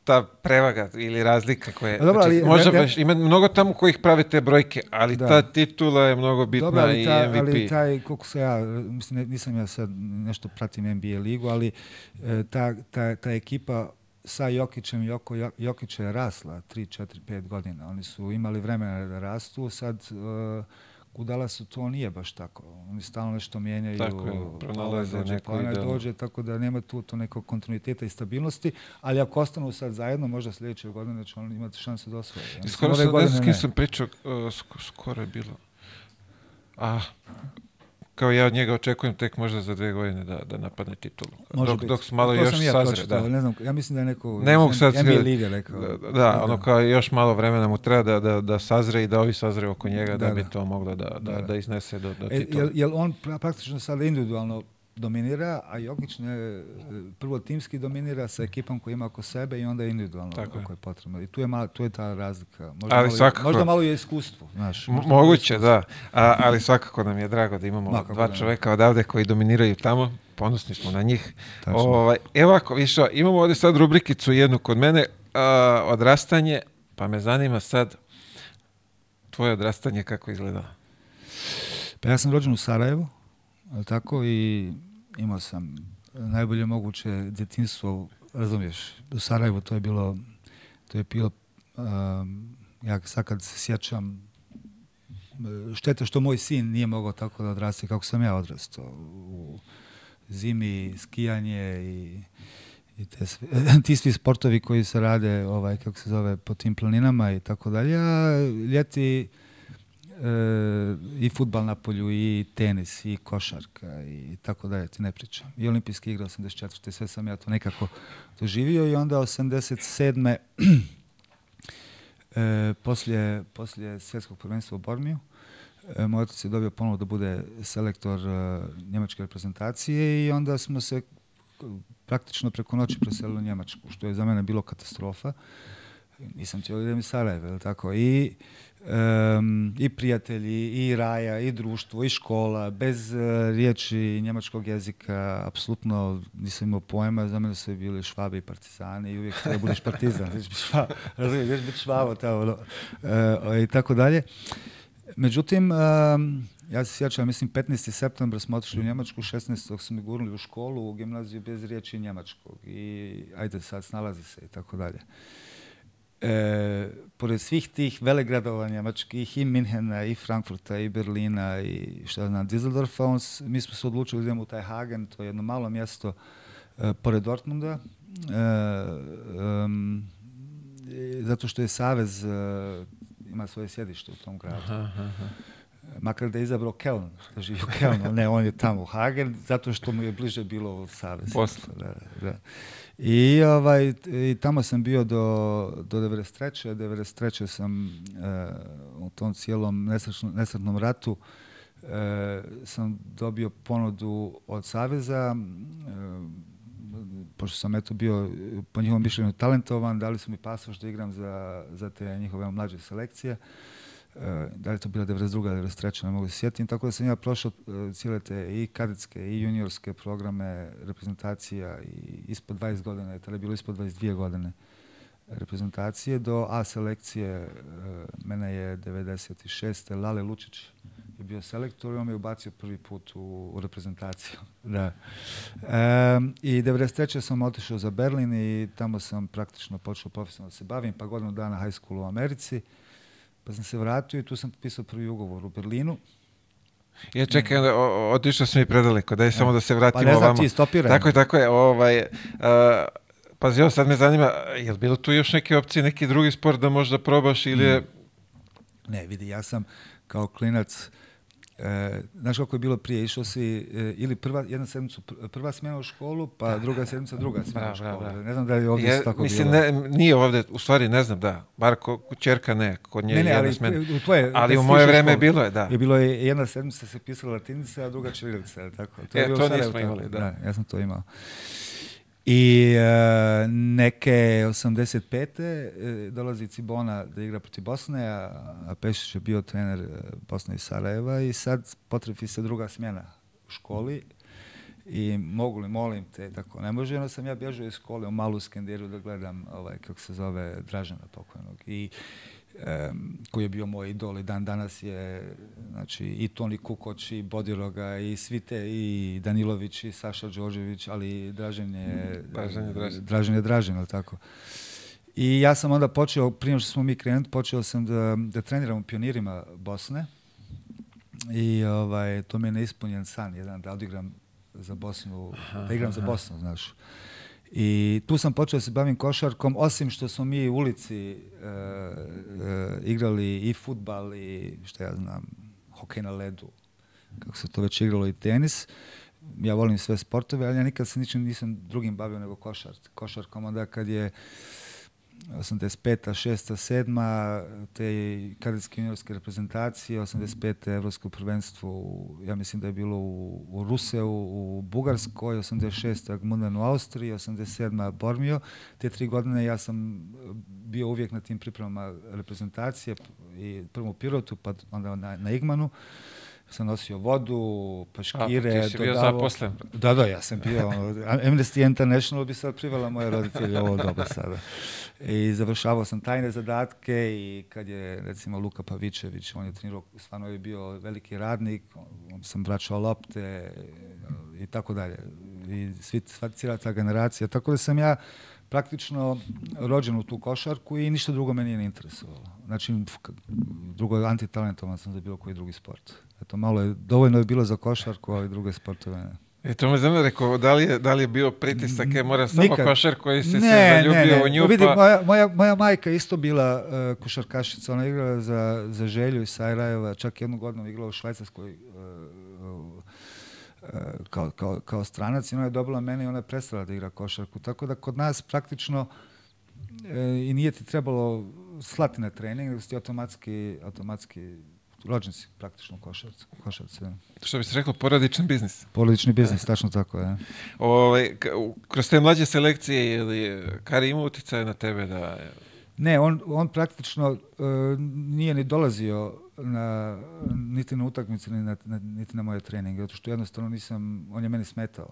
B: ta prevaga ili razlika koja je.
A: A dobro,
B: znači,
A: ali
B: možda
A: ne- ne-
B: baš, ima mnogo tamo kojih prave te brojke, ali
A: Da.
B: ta titula je mnogo bitna
A: Dobro, ali,
B: i
A: ta,
B: MVP.
A: ali taj, koliko se ja, mislim, nisam ja sad nešto pratim NBA ligu, ali e, ta, ta, ta ekipa sa Jokićem, Joko, Jo- Jokić je rasla 3, 4, 5 godina. Oni su imali vremena da rastu, sad e, u Dallasu to nije baš tako. Oni stalno nešto mijenjaju,
B: Tako je, pronalaze neko idealno.
A: dođe, tako da nema tu to nekog kontinuiteta i stabilnosti, ali ako ostanu sad zajedno, možda sljedeće godine će oni imati šanse da osvoje.
B: I skoro sam, ne znam s kim sam pričao, uh, sk- skoro je bilo. A, kao ja od njega očekujem tek možda za dve godine da, da napadne titulu.
A: Može
B: dok,
A: biti.
B: dok malo
A: To
B: još
A: sam ja
B: sazre. Da.
A: Ne znam, ja mislim da je neko
B: Ne mogu sad
A: NBA Liga rekao.
B: Da, da, ono kao još malo vremena mu treba da, da, da sazre i da ovi sazre oko njega da,
A: Da,
B: bi
A: da.
B: to moglo da, da,
A: Da,
B: da,
A: da.
B: iznese do, do
A: E,
B: titula.
A: jel, jel on pra- praktično sada individualno dominira, a Jokić ne, prvo timski dominira sa ekipom koju ima oko sebe i onda individualno
B: Tako je.
A: ako je potrebno. I tu je, malo, tu je ta razlika. Možda,
B: Ali
A: malo,
B: svakako-
A: možda malo je iskustvo. Znaš,
B: Moguće,
A: iskustvo.
B: da. A, ali svakako nam je drago da imamo
A: Ma, kako
B: dva čoveka odavde koji dominiraju tamo. Ponosni smo na njih. Ovaj, evo ako, više, imamo ovdje sad rubrikicu jednu kod mene, a, odrastanje, pa me zanima sad tvoje odrastanje kako izgleda.
A: Pa ja sam rođen u Sarajevu, tako, i imao sam najbolje moguće djetinstvo, razumiješ, u Sarajevu to je bilo, to je bilo, um, ja sad kad se sjećam, šteta što moj sin nije mogao tako da odraste kako sam ja odrastao, u zimi, skijanje i, i te sve- ti svi sportovi koji se rade, ovaj, kako se zove, po tim planinama i tako dalje, a ljeti i futbal na polju, i tenis, i košarka, i tako dalje, ti ne pričam. I olimpijske igre 84. Sve sam ja to nekako doživio i onda 87. e, poslije, poslije svjetskog prvenstva u Bormiju, e, moj otac je dobio ponovo da bude selektor e, njemačke reprezentacije i onda smo se praktično preko noći preselili u Njemačku, što je za mene bilo katastrofa. Nisam htio da Sarajeva, jel tako? I, em, I prijatelji, i raja, i društvo, i škola, bez e, riječi njemačkog jezika, apsolutno nisam imao pojma, za mene su bili švabe i partizani i uvijek treba budeš partizan, ćeš biti šva, razumiješ, biti švabo tamo, ono, e, i tako dalje. Međutim, em, ja se sjećam, mislim, 15. septembra smo otišli u Njemačku, 16. su mi gurnuli u školu, u gimnaziju bez riječi njemačkog i ajde sad snalazi se i tako dalje. E, pored svih tih velegradova njemačkih i Minhena i Frankfurta i Berlina i šta znam Düsseldorfa, on, mi smo se odlučili da idemo u taj Hagen, to je jedno malo mjesto e, pored Dortmunda, e, e, zato što je Savez e, ima svoje sjedište u tom gradu. Makar da je izabrao Keln, da živi u Kelnu, ne, on je tamo u Hagen, zato što mu je bliže bilo u Savez.
B: Posle.
A: Da, da. I, ovaj, i tamo sam bio do, do 93. 93. sam e, u tom cijelom nesretnom, nesretnom ratu e, sam dobio ponudu od Saveza, e, pošto sam eto bio po njihovom mišljenju talentovan, dali su mi pasoš da igram za, za te njihove mlađe selekcije. E, da li to bila 92. 93. ne mogu se sjetiti, tako da sam ja prošao e, cijele te i kadetske i juniorske programe reprezentacija i ispod 20 godina, tada bilo ispod 22 godine reprezentacije do A selekcije, e, mene je 96. Lale Lučić je bio selektor i on me je ubacio prvi put u, u reprezentaciju. Da. Em, I 93. sam otišao za Berlin i tamo sam praktično počeo profesionalno da se bavim, pa godinu dana high school u Americi. Pa sam se vratio i tu sam potpisao prvi ugovor u Berlinu.
B: Ja o- o- otišao sam i predaleko, daj samo da se
A: Pa
B: vratimo
A: ne znam,
B: ovamo.
A: ti stopiraj.
B: Tako je, tako je. Ovaj, a, pazi, ovo sad me zanima, je li bilo tu još neke opcije, neki drugi sport da možda probaš ili je...
A: Ne, vidi, ja sam kao klinac, e, znaš kako je bilo prije, išao si e, ili prva, jedna sedmicu pr- prva smjena u školu, pa druga sedmica druga smjena
B: Bravo,
A: u školu.
B: bravo, bravo.
A: Ne znam da je ovdje
B: Je,
A: tako
B: mislim,
A: bilo.
B: ne, nije ovdje, u stvari ne znam, da. Bar ko, čerka ne, kod nje
A: Ne, ne,
B: jedna
A: ali
B: smena.
A: u tvoje,
B: Ali u moje vreme
A: školu,
B: bilo je, da.
A: Je bilo je jedna sedmica se pisala latinica, a druga ćirilica, je li tako?
B: E,
A: bilo
B: to nismo
A: tako,
B: imali, da.
A: Ja sam to imao. I e, neke 85. E, dolazi Cibona da igra protiv Bosne, a, a Pešić je bio trener e, Bosne i Sarajeva i sad potrebi se druga smjena u školi i mogu li, molim te, tako ne može, onda sam ja bježao iz škole u malu skendiru da gledam, ovaj, kako se zove, Dražana pokojnog. I um, koji je bio moj idol i dan danas je znači i Toni Kukoć i Bodiroga i svi te i Danilović i Saša Đorđević, ali Dražen je
B: Dražen je Dražen.
A: Dražen je Dražen, ali tako. I ja sam onda počeo, prije što smo mi krenuli, počeo sam da, da treniram u pionirima Bosne i ovaj, to mi je neispunjen san, jedan da odigram za Bosnu, da igram za Bosnu, znaš. I tu sam počeo da se bavim košarkom, osim što smo mi u ulici e, e, igrali i futbal i što ja znam, hokej na ledu, kako se to već igralo i tenis. Ja volim sve sportove, ali ja nikad se ničim nisam drugim bavio nego košar, košarkom. Onda kad je 85. 6. 7. te kadetske juniorske reprezentacije, 85. evropsko prvenstvo, u, ja mislim da je bilo u, u Ruseu, u Bugarskoj, 86. Gmunden u Austriji, 87. Bormio. Te tri godine ja sam bio uvijek na tim pripremama reprezentacije, i prvo u Pirotu, pa onda na, na Igmanu sam nosio vodu, paškire.
B: A, pa ti si bio zaposlen.
A: Da, da, ja sam bio. Amnesty International bi sad privala moje roditelje ovo doba sada. I završavao sam tajne zadatke i kad je, recimo, Luka Pavičević, on je trenirao, stvarno je bio veliki radnik, on sam vraćao lopte i tako dalje. I svi, sva cijela ta generacija. Tako da sam ja praktično rođen u tu košarku i ništa drugo me nije interesovalo. Znači, drugo antitalentovan sam za bilo koji drugi sport. Eto, malo je, dovoljno je bilo za košarku, ali druge sportove ne.
B: E to me zanima, rekao, da li je, da li je bio pritisak, je mora samo Nikad. košar koji se, ne, se zaljubio ne, ne. u nju,
A: pa... moja, moja, moja majka isto bila uh, košarkašica, ona igrala za, za Želju iz Sarajeva, čak jednu godinu igrala u Švajcarskoj uh, kao, kao, kao stranac i ona je dobila mene i ona je prestala da igra košarku. Tako da kod nas praktično i nije ti trebalo slati na trening, nego si ti automatski, automatski rođen si praktično košarci. košarci ja.
B: Što bi se reklo, porodičan biznis.
A: Porodični biznis, tačno tako, ja.
B: Ove, ovaj, kroz te mlađe selekcije, je li Kari ima utjecaj na tebe da...
A: Ne, on, on praktično uh, nije ni dolazio na, niti na utakmice, ni na, niti na moje treninge, zato što jednostavno nisam, on je meni smetao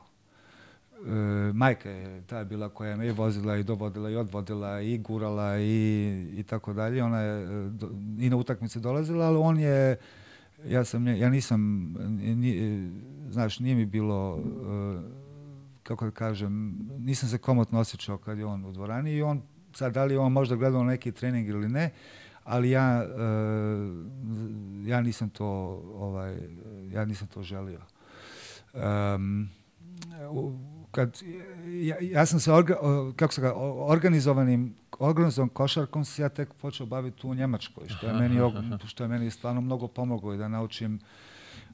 A: e, majka je ta bila koja me i vozila i dovodila i odvodila i gurala i, i tako dalje. Ona je do, i na utakmice dolazila, ali on je ja sam ja nisam ni, znaš nije mi bilo e, kako da kažem nisam se komotno osjećao kad je on u dvorani i on sad da li on možda gledao neki trening ili ne ali ja e, ja nisam to ovaj ja nisam to želio. Um, kad, ja, ja sam se, orga, kako se ga, organizovanim, organizovanim košarkom se ja tek počeo baviti u Njemačkoj, što je meni, što je meni stvarno mnogo pomoglo i da naučim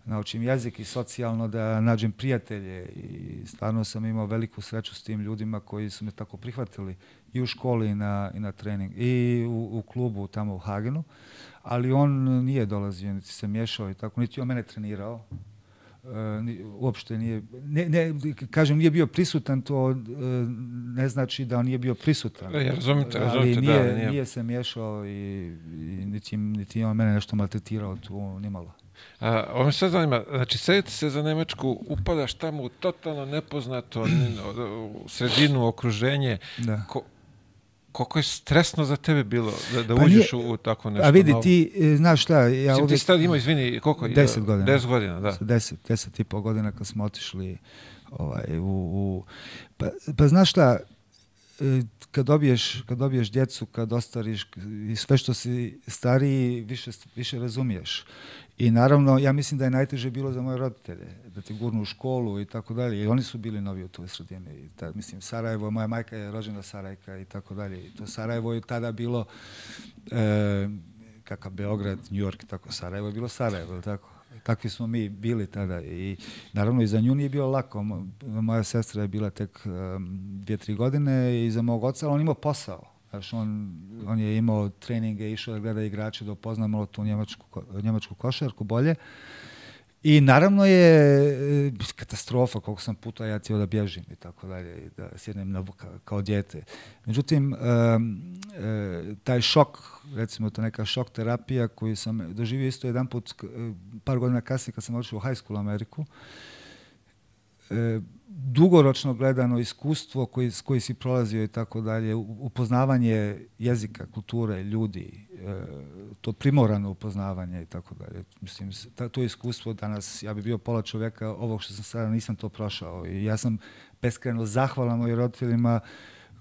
A: naučim jezik i socijalno da nađem prijatelje i stvarno sam imao veliku sreću s tim ljudima koji su me tako prihvatili i u školi i na, i na trening i u, u klubu tamo u Hagenu, ali on nije dolazio, niti se miješao i tako, niti on mene trenirao, uopšte nije, ne, ne, kažem, nije bio prisutan, to ne znači da on nije bio prisutan.
B: Ja razumite,
A: razumite,
B: ali
A: nije,
B: da, nije.
A: nije se miješao i, i niti, niti on mene nešto maltretirao tu, nimalo.
B: A, ovo me sad zanima, znači sedite se za Nemačku, upadaš tamo u totalno nepoznato u sredinu, okruženje,
A: da.
B: Ko, koliko je stresno za tebe bilo da, da pa uđeš nije, u, u tako nešto?
A: A vidi, novo? ti, e, znaš šta, ja
B: uvijek... Ti sad imao, izvini, koliko?
A: Deset godina.
B: Deset godina, da.
A: Deset, deset i pol godina kad smo otišli ovaj, u... u pa, pa znaš šta, e, kad dobiješ, kad dobiješ djecu, kad ostariš i sve što si stariji, više, više razumiješ. I naravno, ja mislim da je najteže bilo za moje roditelje, da te gurnu u školu i tako dalje. I oni su bili novi u toj sredini. I ta, mislim, Sarajevo, moja majka je rođena Sarajka i tako dalje. I to Sarajevo je tada bilo, e, kakav Beograd, New York tako, Sarajevo je bilo Sarajevo, tako. Takvi smo mi bili tada i naravno i za nju nije bilo lako. Moja sestra je bila tek um, dvije, tri godine i za mog oca, on imao posao. Znaš, on, on je imao treninge, išao da gleda igrače, da upozna malo tu njemačku, njemačku košarku bolje. I naravno je e, katastrofa koliko sam puta ja cijelo da bježim i tako dalje, i da sjednem na, kao, kao djete. Međutim, um, taj šok, recimo to neka šok terapija koju sam doživio isto jedan put, e, par godina kasnije kad sam otišao u high school u Ameriku, e, dugoročno gledano iskustvo koji, s koji si prolazio i tako dalje, upoznavanje jezika, kulture, ljudi, e, to primorano upoznavanje i tako dalje. Mislim, ta, to iskustvo danas, ja bi bio pola čovjeka ovog što sam sada, nisam to prošao i ja sam beskreno zahvalan mojim roditeljima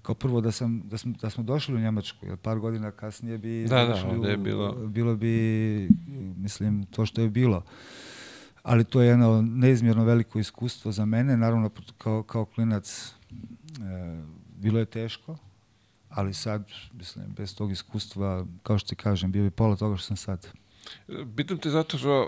A: kao prvo da, sam, da, smo, da smo došli u Njemačku, jer par godina kasnije bi
B: Da, da, ovdje je
A: u-
B: bilo-
A: bilo bi, mislim, to što je bilo ali to je jedno neizmjerno veliko iskustvo za mene. Naravno, kao, kao klinac e, bilo je teško, ali sad, mislim, bez tog iskustva, kao što ti kažem, bio bi pola toga što sam sad.
B: Pitam te zato što e,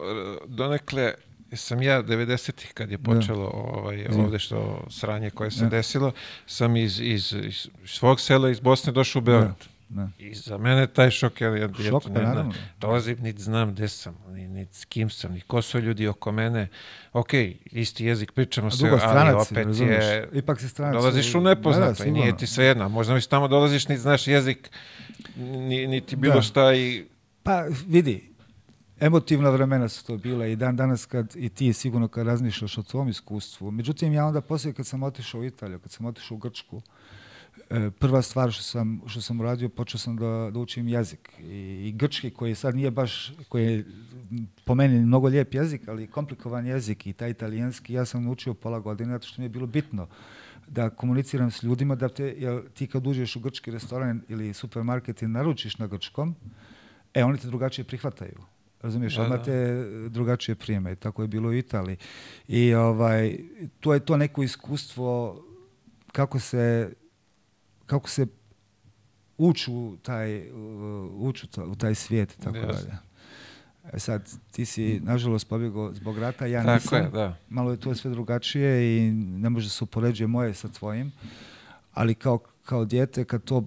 B: donekle sam ja 90-ih kad je počelo ovaj,
A: Zim.
B: ovde što sranje koje se
A: Da.
B: desilo, sam iz, iz, iz svog sela iz Bosne došao u Beograd.
A: Da.
B: I za mene taj šok. Ja, ja
A: Šok, pa
B: ne
A: naravno.
B: Dolazim, niti znam gde sam, ni, ni s kim sam, ni ko su ljudi oko mene. Ok, isti jezik, pričamo se, ali
A: stranac
B: opet
A: razumeš?
B: je...
A: Ipak si stranac.
B: Dolaziš u
A: Da, da,
B: nepoznato i nije ti svejedno. Možda mi tamo dolaziš, niti znaš jezik, ni, niti bilo
A: Da.
B: šta i...
A: Pa vidi, emotivna vremena su to bila i dan danas kad i ti sigurno kad razmišljaš o tvom iskustvu. Međutim, ja onda poslije kad sam otišao u Italiju, kad sam otišao u Grčku, prva stvar što sam, što sam uradio, počeo sam da, da učim jezik. I, I grčki koji sad nije baš, koji je po meni mnogo lijep jezik, ali komplikovan jezik i taj italijanski, ja sam učio pola godine, zato što mi je bilo bitno da komuniciram s ljudima, da te, jer ti kad uđeš u grčki restoran ili supermarket i naručiš na grčkom, e, oni te drugačije prihvataju. Razumiješ,
B: Da, da.
A: te drugačije prijeme. Tako je bilo u Italiji. I ovaj, to je to neko iskustvo kako se kako se ući u taj, ući u taj svijet i tako dalje. E sad, ti si, nažalost, pobjegao zbog rata, ja
B: Tako
A: nisam.
B: je, da.
A: Malo je to sve drugačije i ne može se upoređuje moje sa tvojim, ali kao, kao dijete kad to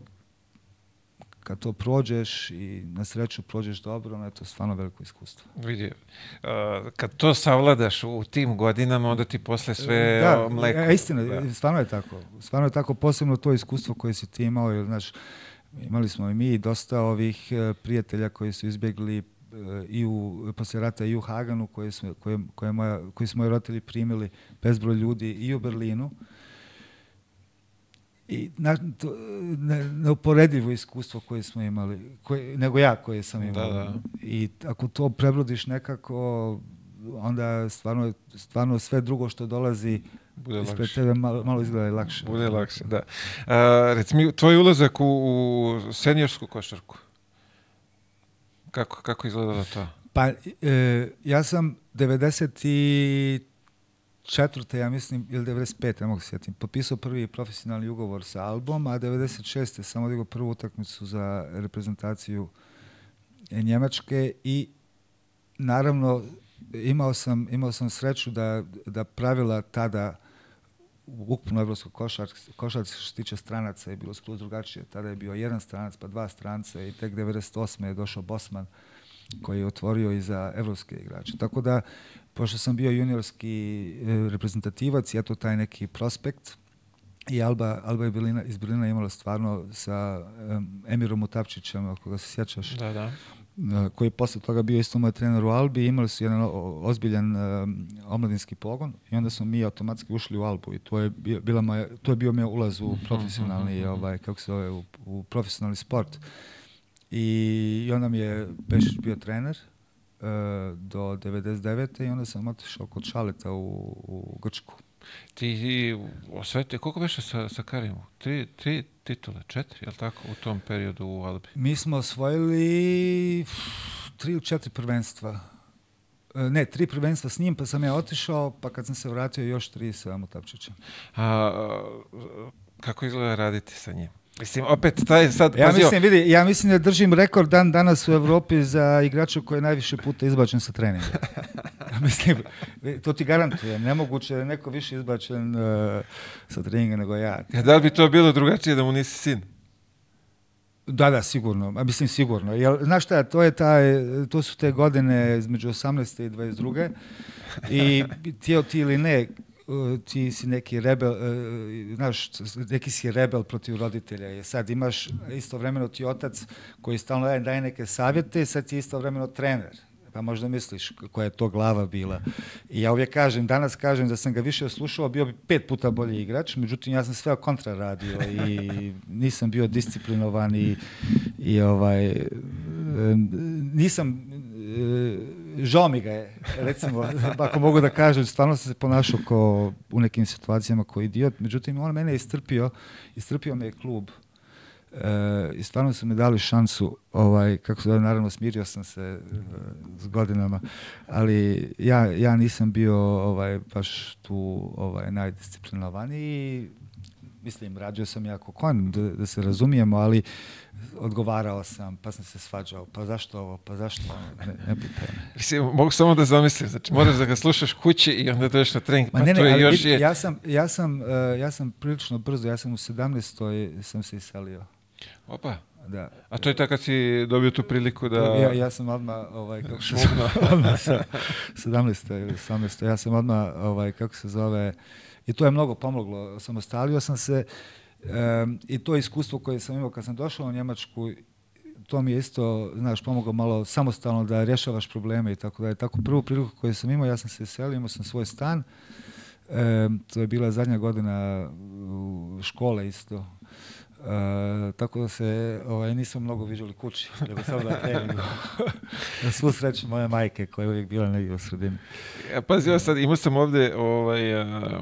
A: kad to prođeš i na sreću prođeš dobro, ono je to stvarno veliko iskustvo.
B: Vidi, uh, kad to savladaš u tim godinama, onda ti posle sve
A: da,
B: mleko.
A: e, istina,
B: Da.
A: stvarno je tako. Stvarno je tako, posebno to iskustvo koje si ti imao, jer, znaš, imali smo i mi dosta ovih e, prijatelja koji su izbjegli e, i u, posle rata i u Haganu, koje, smo, koje, koje, moja, koji su moji roditelji primili bezbroj ljudi i u Berlinu. I na, to, ne, neuporedivo iskustvo koje smo imali, koje, nego ja koje sam
B: Da,
A: imao.
B: da.
A: I ako to prebrodiš nekako, onda stvarno, stvarno sve drugo što dolazi
B: Bude
A: ispred
B: lakše.
A: tebe malo, malo izgleda i lakše.
B: Bude lakše, da. Uh, reci mi, tvoj ulazak u, u seniorsku košarku, kako, kako izgledalo to?
A: Pa, e, ja sam 94. ja mislim, ili 95. ne mogu se sjetim, potpisao prvi profesionalni ugovor sa Albom, a 96. sam odigrao prvu utakmicu za reprezentaciju Njemačke i naravno imao sam, imao sam sreću da, da pravila tada ukupno evropskoj košarci, košarci što se tiče stranaca je bilo skroz drugačije. Tada je bio jedan stranac, pa dva stranca i tek 98. je došao Bosman koji je otvorio i za evropske igrače. Tako da, pošto sam bio juniorski e, reprezentativac, ja to taj neki prospekt, i Alba, Alba je Berlina, iz Berlina imala stvarno sa em, Emirom Mutapčićem, ako ga se sjećaš,
B: Da, da.
A: e, koji je posle toga bio isto moj trener u Albi, imali su jedan ozbiljan um, omladinski pogon i onda smo mi automatski ušli u Albu i to je bila moja, to je bio moj ulaz u profesionalni, ovaj, kako se zove, u, u profesionalni sport. I, i onda mi je Pešić bio trener e, do 99. i onda sam otišao kod Šaleta u, u Grčku.
B: Ti i osvetio, koliko beše sa, sa Karimom? Tri, tri titule, četiri, je li tako, u tom periodu u Albi?
A: Mi smo osvojili tri ili četiri prvenstva. E, Ne, tri prvenstva s njim, pa sam ja otišao, pa kad sam se vratio još tri sa Mutapčićem.
B: A, kako izgleda raditi sa njim? Mislim, opet, taj sad,
A: Ja mislim, vidi, ja mislim da držim rekord dan danas u Evropi za igrača koji je najviše puta izbačen sa treninga. mislim, to ti garantujem. Nemoguće da je neko više izbačen uh, sa treninga nego ja.
B: da li bi to bilo drugačije da mu nisi sin?
A: Da, da, sigurno. A mislim sigurno. Jel, znaš šta, to, je taj, to su te godine između 18. i 22. I ti, ti ili ne, ti si neki rebel, uh, znaš, neki si rebel protiv roditelja. I sad imaš istovremeno ti otac koji stalno daje, daje neke savjete, sad ti istovremeno trener pa možda misliš koja je to glava bila. I ja uvijek kažem, danas kažem da sam ga više slušao, bio bi pet puta bolji igrač, međutim ja sam sve kontra radio i nisam bio disciplinovan i, i ovaj, nisam žao mi ga je, recimo, ako mogu da kažem, stvarno sam se ponašao kao u nekim situacijama kao idiot, međutim on mene je istrpio, istrpio me je klub, E, i stvarno su mi dali šansu, ovaj, kako se da, naravno smirio sam se e, s godinama, ali ja, ja nisam bio ovaj, baš tu ovaj, najdisciplinovaniji mislim, rađao sam jako kon, da, da se razumijemo, ali odgovarao sam, pa sam se svađao, pa zašto ovo, pa zašto ovo, ne, ne pitaj me.
B: Mislim, mogu samo da zamislim, znači moraš da ga slušaš kući i onda dođeš na trening, pa
A: ne, ne,
B: to je još je...
A: ja sam, ja, sam, uh, ja sam prilično brzo, ja sam u 17. sam se iselio.
B: Opa,
A: Da.
B: a to je tako kad si dobio tu priliku da...
A: Ja, ja sam odmah, ovaj, kako se
B: Šmugnuo.
A: odmah sa 17. ili 18. Ja sam odmah, ovaj, kako se zove, i to je mnogo pomoglo. Samostalio sam se em, i to iskustvo koje sam imao kad sam došao u Njemačku, to mi je isto, znaš, pomoglo malo samostalno da rješavaš probleme i tako da je tako prvu priliku koju sam imao, ja sam se selio, imao sam svoj stan, Em, to je bila zadnja godina u škole isto. E, tako da se ovaj, nisam mnogo viđali kući, nego samo na treningu. na svu sreću moje majke koja je uvijek bila negdje u sredini.
B: Ja, pazi, ja sad imao sam ovde ovaj, a,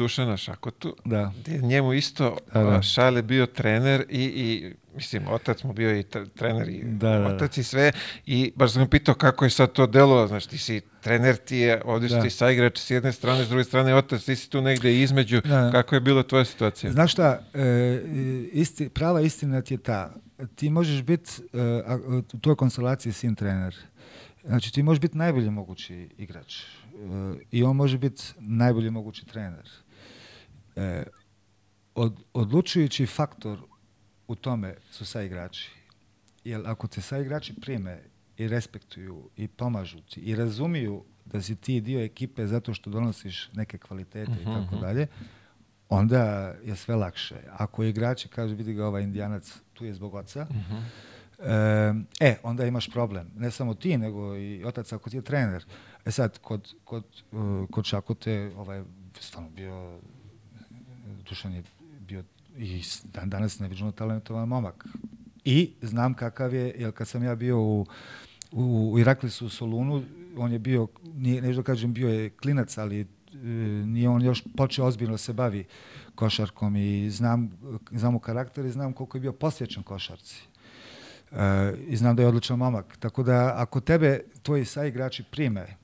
B: Dušana Šakotu,
A: Da.
B: gdje je njemu isto
A: Da, da.
B: Šale bio trener i, i mislim, otac mu bio i tre- trener i
A: Da, da, da.
B: otac i sve i baš sam ga pitao kako je sad to delo, znaš, ti si trener, ti je, ovdje su
A: Da.
B: ti saigrač s jedne strane, s druge strane otac, ti si tu negde između,
A: Da.
B: kako je bila tvoja situacija?
A: Znaš šta, e, isti, prava istina ti je ta, ti možeš biti e, u toj konstelaciji sin trener. Znači ti možeš biti najbolji mogući igrač e, i on može biti najbolji mogući trener. E, od, odlučujući faktor u tome su saigrači. Jer ako te saigrači prime i respektuju i pomažu ti i razumiju da si ti dio ekipe zato što donosiš neke kvalitete i tako dalje, onda je sve lakše. Ako igrači kažu vidi ga ovaj indijanac tu je zbog oca, e, e, onda imaš problem. Ne samo ti, nego i otac ako ti je trener. E sad, kod, kod, uh, kod Šakote ovaj, stvarno bio Dušan je bio i dan danas neviđeno talentovan momak. I znam kakav je, jer kad sam ja bio u, u, u Iraklisu u Solunu, on je bio, nije, da kažem bio je klinac, ali e, nije on još počeo ozbiljno da se bavi košarkom i znam, znam mu karakter i znam koliko je bio posvećen košarci. E, I znam da je odličan momak. Tako da ako tebe tvoji saigrači prime,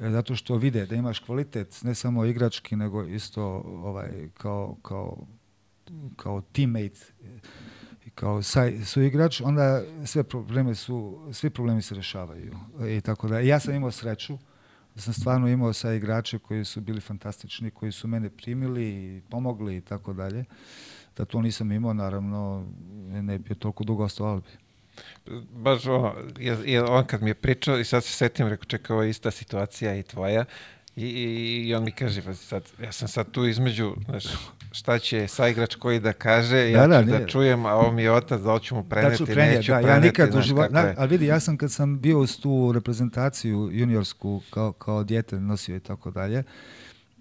A: zato što vide da imaš kvalitet, ne samo igrački, nego isto ovaj, kao, kao, kao teammate kao saj, suigrač, onda sve probleme su, svi problemi se rešavaju. I tako da, ja sam imao sreću da sam stvarno imao sa igrače koji su bili fantastični, koji su mene primili i pomogli i tako dalje. Da to nisam imao, naravno, ne bi toliko dugo ostao Albi.
B: Baš ono, je, je on kad mi je pričao i sad se setim, rekao, čekaj, ovo je ista situacija i tvoja. I, i, i on mi kaže, pa sad, ja sam sad tu između, znaš, šta će saigrač koji da kaže, ja
A: Da, da,
B: ću da
A: nije.
B: čujem, a ovo mi je otac, da li ću mu preneti,
A: Tačno prenijeti,
B: neću
A: da,
B: preneti,
A: ja nikad u životu,
B: je.
A: ali vidi, ja sam kad sam bio uz tu reprezentaciju juniorsku kao, kao dijete nosio i tako dalje,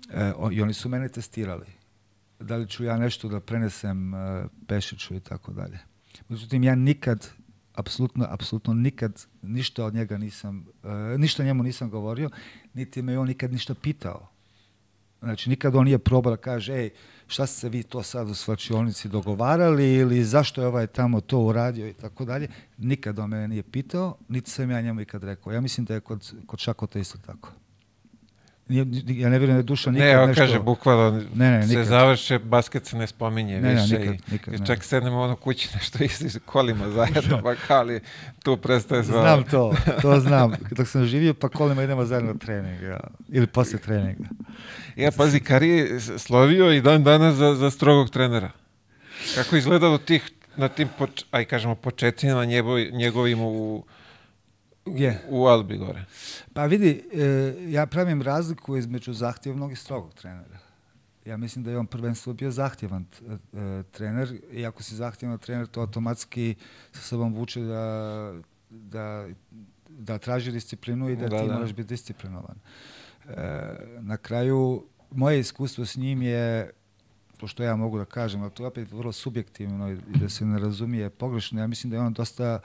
A: e, o- i oni su mene testirali. Da li ću ja nešto da prenesem e, Pešiću i tako dalje. Međutim, ja nikad, apsolutno, apsolutno nikad ništa od njega nisam, e, ništa njemu nisam govorio, niti me on nikad ništa pitao. Znači, nikad on nije probao da kaže, ej, šta ste vi to sad u svačionici dogovarali ili zašto je ovaj tamo to uradio i tako dalje. Nikad on mene nije pitao, niti sam ja njemu ikad rekao. Ja mislim da je kod, kod Šakota isto tako. Ja ne vjerujem da je duša nikad
B: Ne, on
A: nešto...
B: kaže, bukvalno,
A: Ne, ne,
B: se
A: nikad.
B: završe, basket se ne spominje
A: Ne, ne,
B: više.
A: nikad,
B: i,
A: nikad,
B: i
A: ne.
B: čak sednemo ono kući nešto isti kolima zajedno, pa kali, tu prestaje zvala.
A: Znam to, to znam. Dok sam živio, pa kolima idemo zajedno trening. Ja. Ili poslije treninga.
B: Ja, pazi, Kari je slovio i dan danas za, za strogog trenera. Kako je izgledalo tih, na tim, poč, aj kažemo, njegovi, njegovim u,
A: Je.
B: u Albi gore?
A: Pa vidi, e, ja pravim razliku između zahtjevnog i strogog trenera. Ja mislim da je on prvenstveno bio zahtjevan e, trener i ako si zahtjevan trener to automatski sa sobom vuče da, da, da traži disciplinu i da,
B: Da,
A: ti
B: da.
A: moraš biti disciplinovan. E, na kraju, moje iskustvo s njim je to što ja mogu da kažem, ali to je opet vrlo subjektivno i da se ne razumije pogrešno. Ja mislim da je on dosta,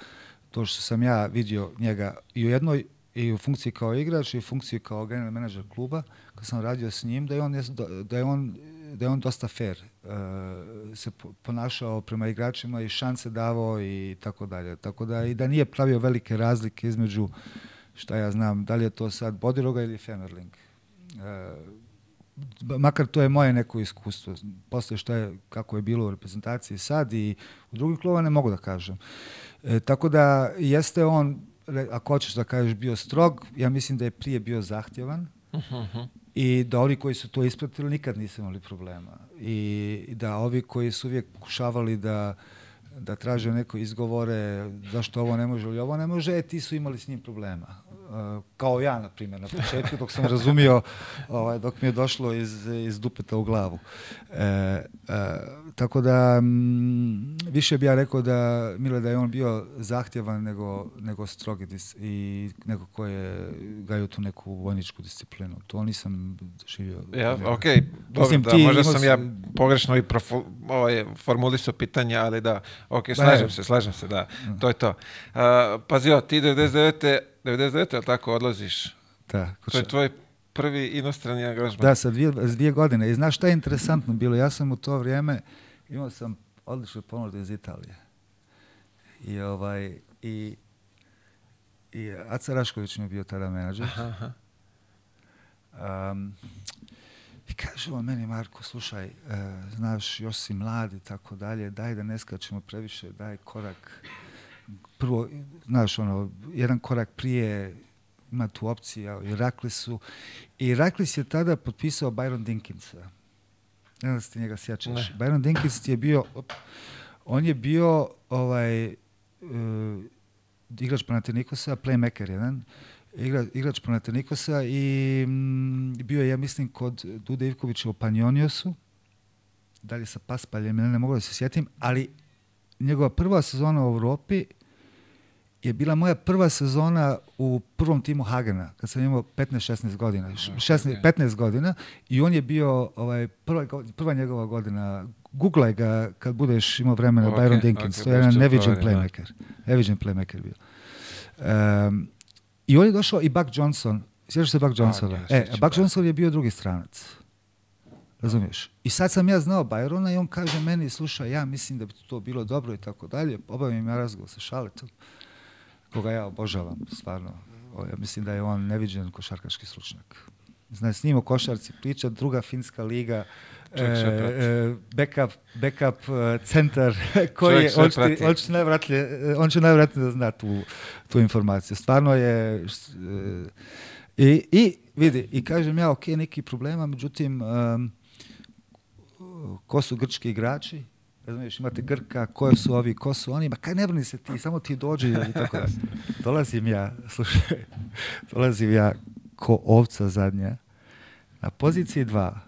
A: to što sam ja vidio njega i u jednoj i u funkciji kao igrač i u funkciji kao general menadžer kluba, kad sam radio s njim, da je on, jes- da je on, da je on dosta fair uh, se po- ponašao prema igračima i šanse davao i tako dalje. Tako da i da nije pravio velike razlike između šta ja znam, da li je to sad Bodiroga ili Fenerling. Ba- makar to je moje neko iskustvo. Posle šta je, kako je bilo u reprezentaciji sad i u drugim klubama ne mogu da kažem. E, tako da jeste on, ako hoćeš da kažeš, bio strog, ja mislim da je prije bio zahtjevan i da ovi koji su to ispratili nikad nisu imali problema. I da ovi koji su uvijek pokušavali da da traže neko izgovore zašto ovo ne može ili ovo ne može, e, ti su imali s njim problema. E, kao ja, na primjer, na početku, dok sam razumio, ovaj, dok mi je došlo iz, iz dupeta u glavu. E, e, tako da, mm, više bi ja rekao da, Mile, da je on bio zahtjevan nego, nego strogi i neko ko je gajio tu neku vojničku disciplinu. To nisam živio.
B: Ja, okej, dobro,
A: Mislim,
B: da,
A: ti
B: možda sam ja pogrešno i profu, ovaj, formulisao pitanja, ali da, ok,
A: ne.
B: slažem se, slažem se, da, to je to. A, pazi, o, ti 99. 99. ali tako, odlaziš.
A: Da,
B: To je tvoj prvi inostrani angažman.
A: Da, sa dvije, s dvije godine. I znaš šta je interesantno bilo? Ja sam u to vrijeme, imao sam odličnu ponudu iz Italije. I ovaj, i, i Aca Rašković mi je bio tada menadžer.
B: Aha, aha.
A: Um, I kaže on meni, Marko, slušaj, e, znaš, još si mlad i tako dalje, daj da ne skačemo previše, daj korak. Prvo, znaš, ono, jedan korak prije ima tu opcija i Raklisu. I Raklis je tada potpisao Byron Dinkinsa. Ne znam da se njega sjećaš.
B: Ne.
A: Byron Dinkins je bio, op, on je bio ovaj, e, igrač Panathinaikosa, playmaker jedan, igra, igrač Panathinaikosa i mm, bio je, ja mislim, kod Dude Ivkovića u Panjoniosu, dalje sa Paspaljem, ne, ne mogu da se sjetim, ali njegova prva sezona u Europi je bila moja prva sezona u prvom timu Hagena, kad sam imao 15-16 godina, 16, 15 godina i on je bio ovaj, prva, prva njegova godina, googlaj ga kad budeš imao vremena,
B: Ok,
A: Byron Dinkins,
B: ok,
A: to je jedan neviđen
B: da.
A: playmaker, neviđen playmaker bio. Um, I on je došao i Buck Johnson, sjećaš se Buck Johnsona?
B: ja,
A: e,
B: sjećam,
A: Buck
B: da.
A: Johnson je bio drugi stranac. Razumiješ? I sad sam ja znao Byrona i on kaže meni, slušaj, ja mislim da bi to bilo dobro i tako dalje. Obavim ja razgovor sa Šaletom, koga ja obožavam, stvarno. Ja mislim da je on neviđen košarkaški stručnjak. Zna s njim o košarci priča, druga finska liga,
B: Čovjek
A: e, e, backup, backup e, centar koji je, on će, on će najvratnije, on će najvratnije da zna tu, tu informaciju. Stvarno je, e, i, i vidi, i kažem ja, ok, neki problema, međutim, em, ko su grčki igrači, razumiješ, imate Grka, koje su ovi, ko su oni, ma kaj ne brini se ti, samo ti dođi i tako da. Dolazim ja, slušaj, dolazim ja ko ovca zadnja, na poziciji dva,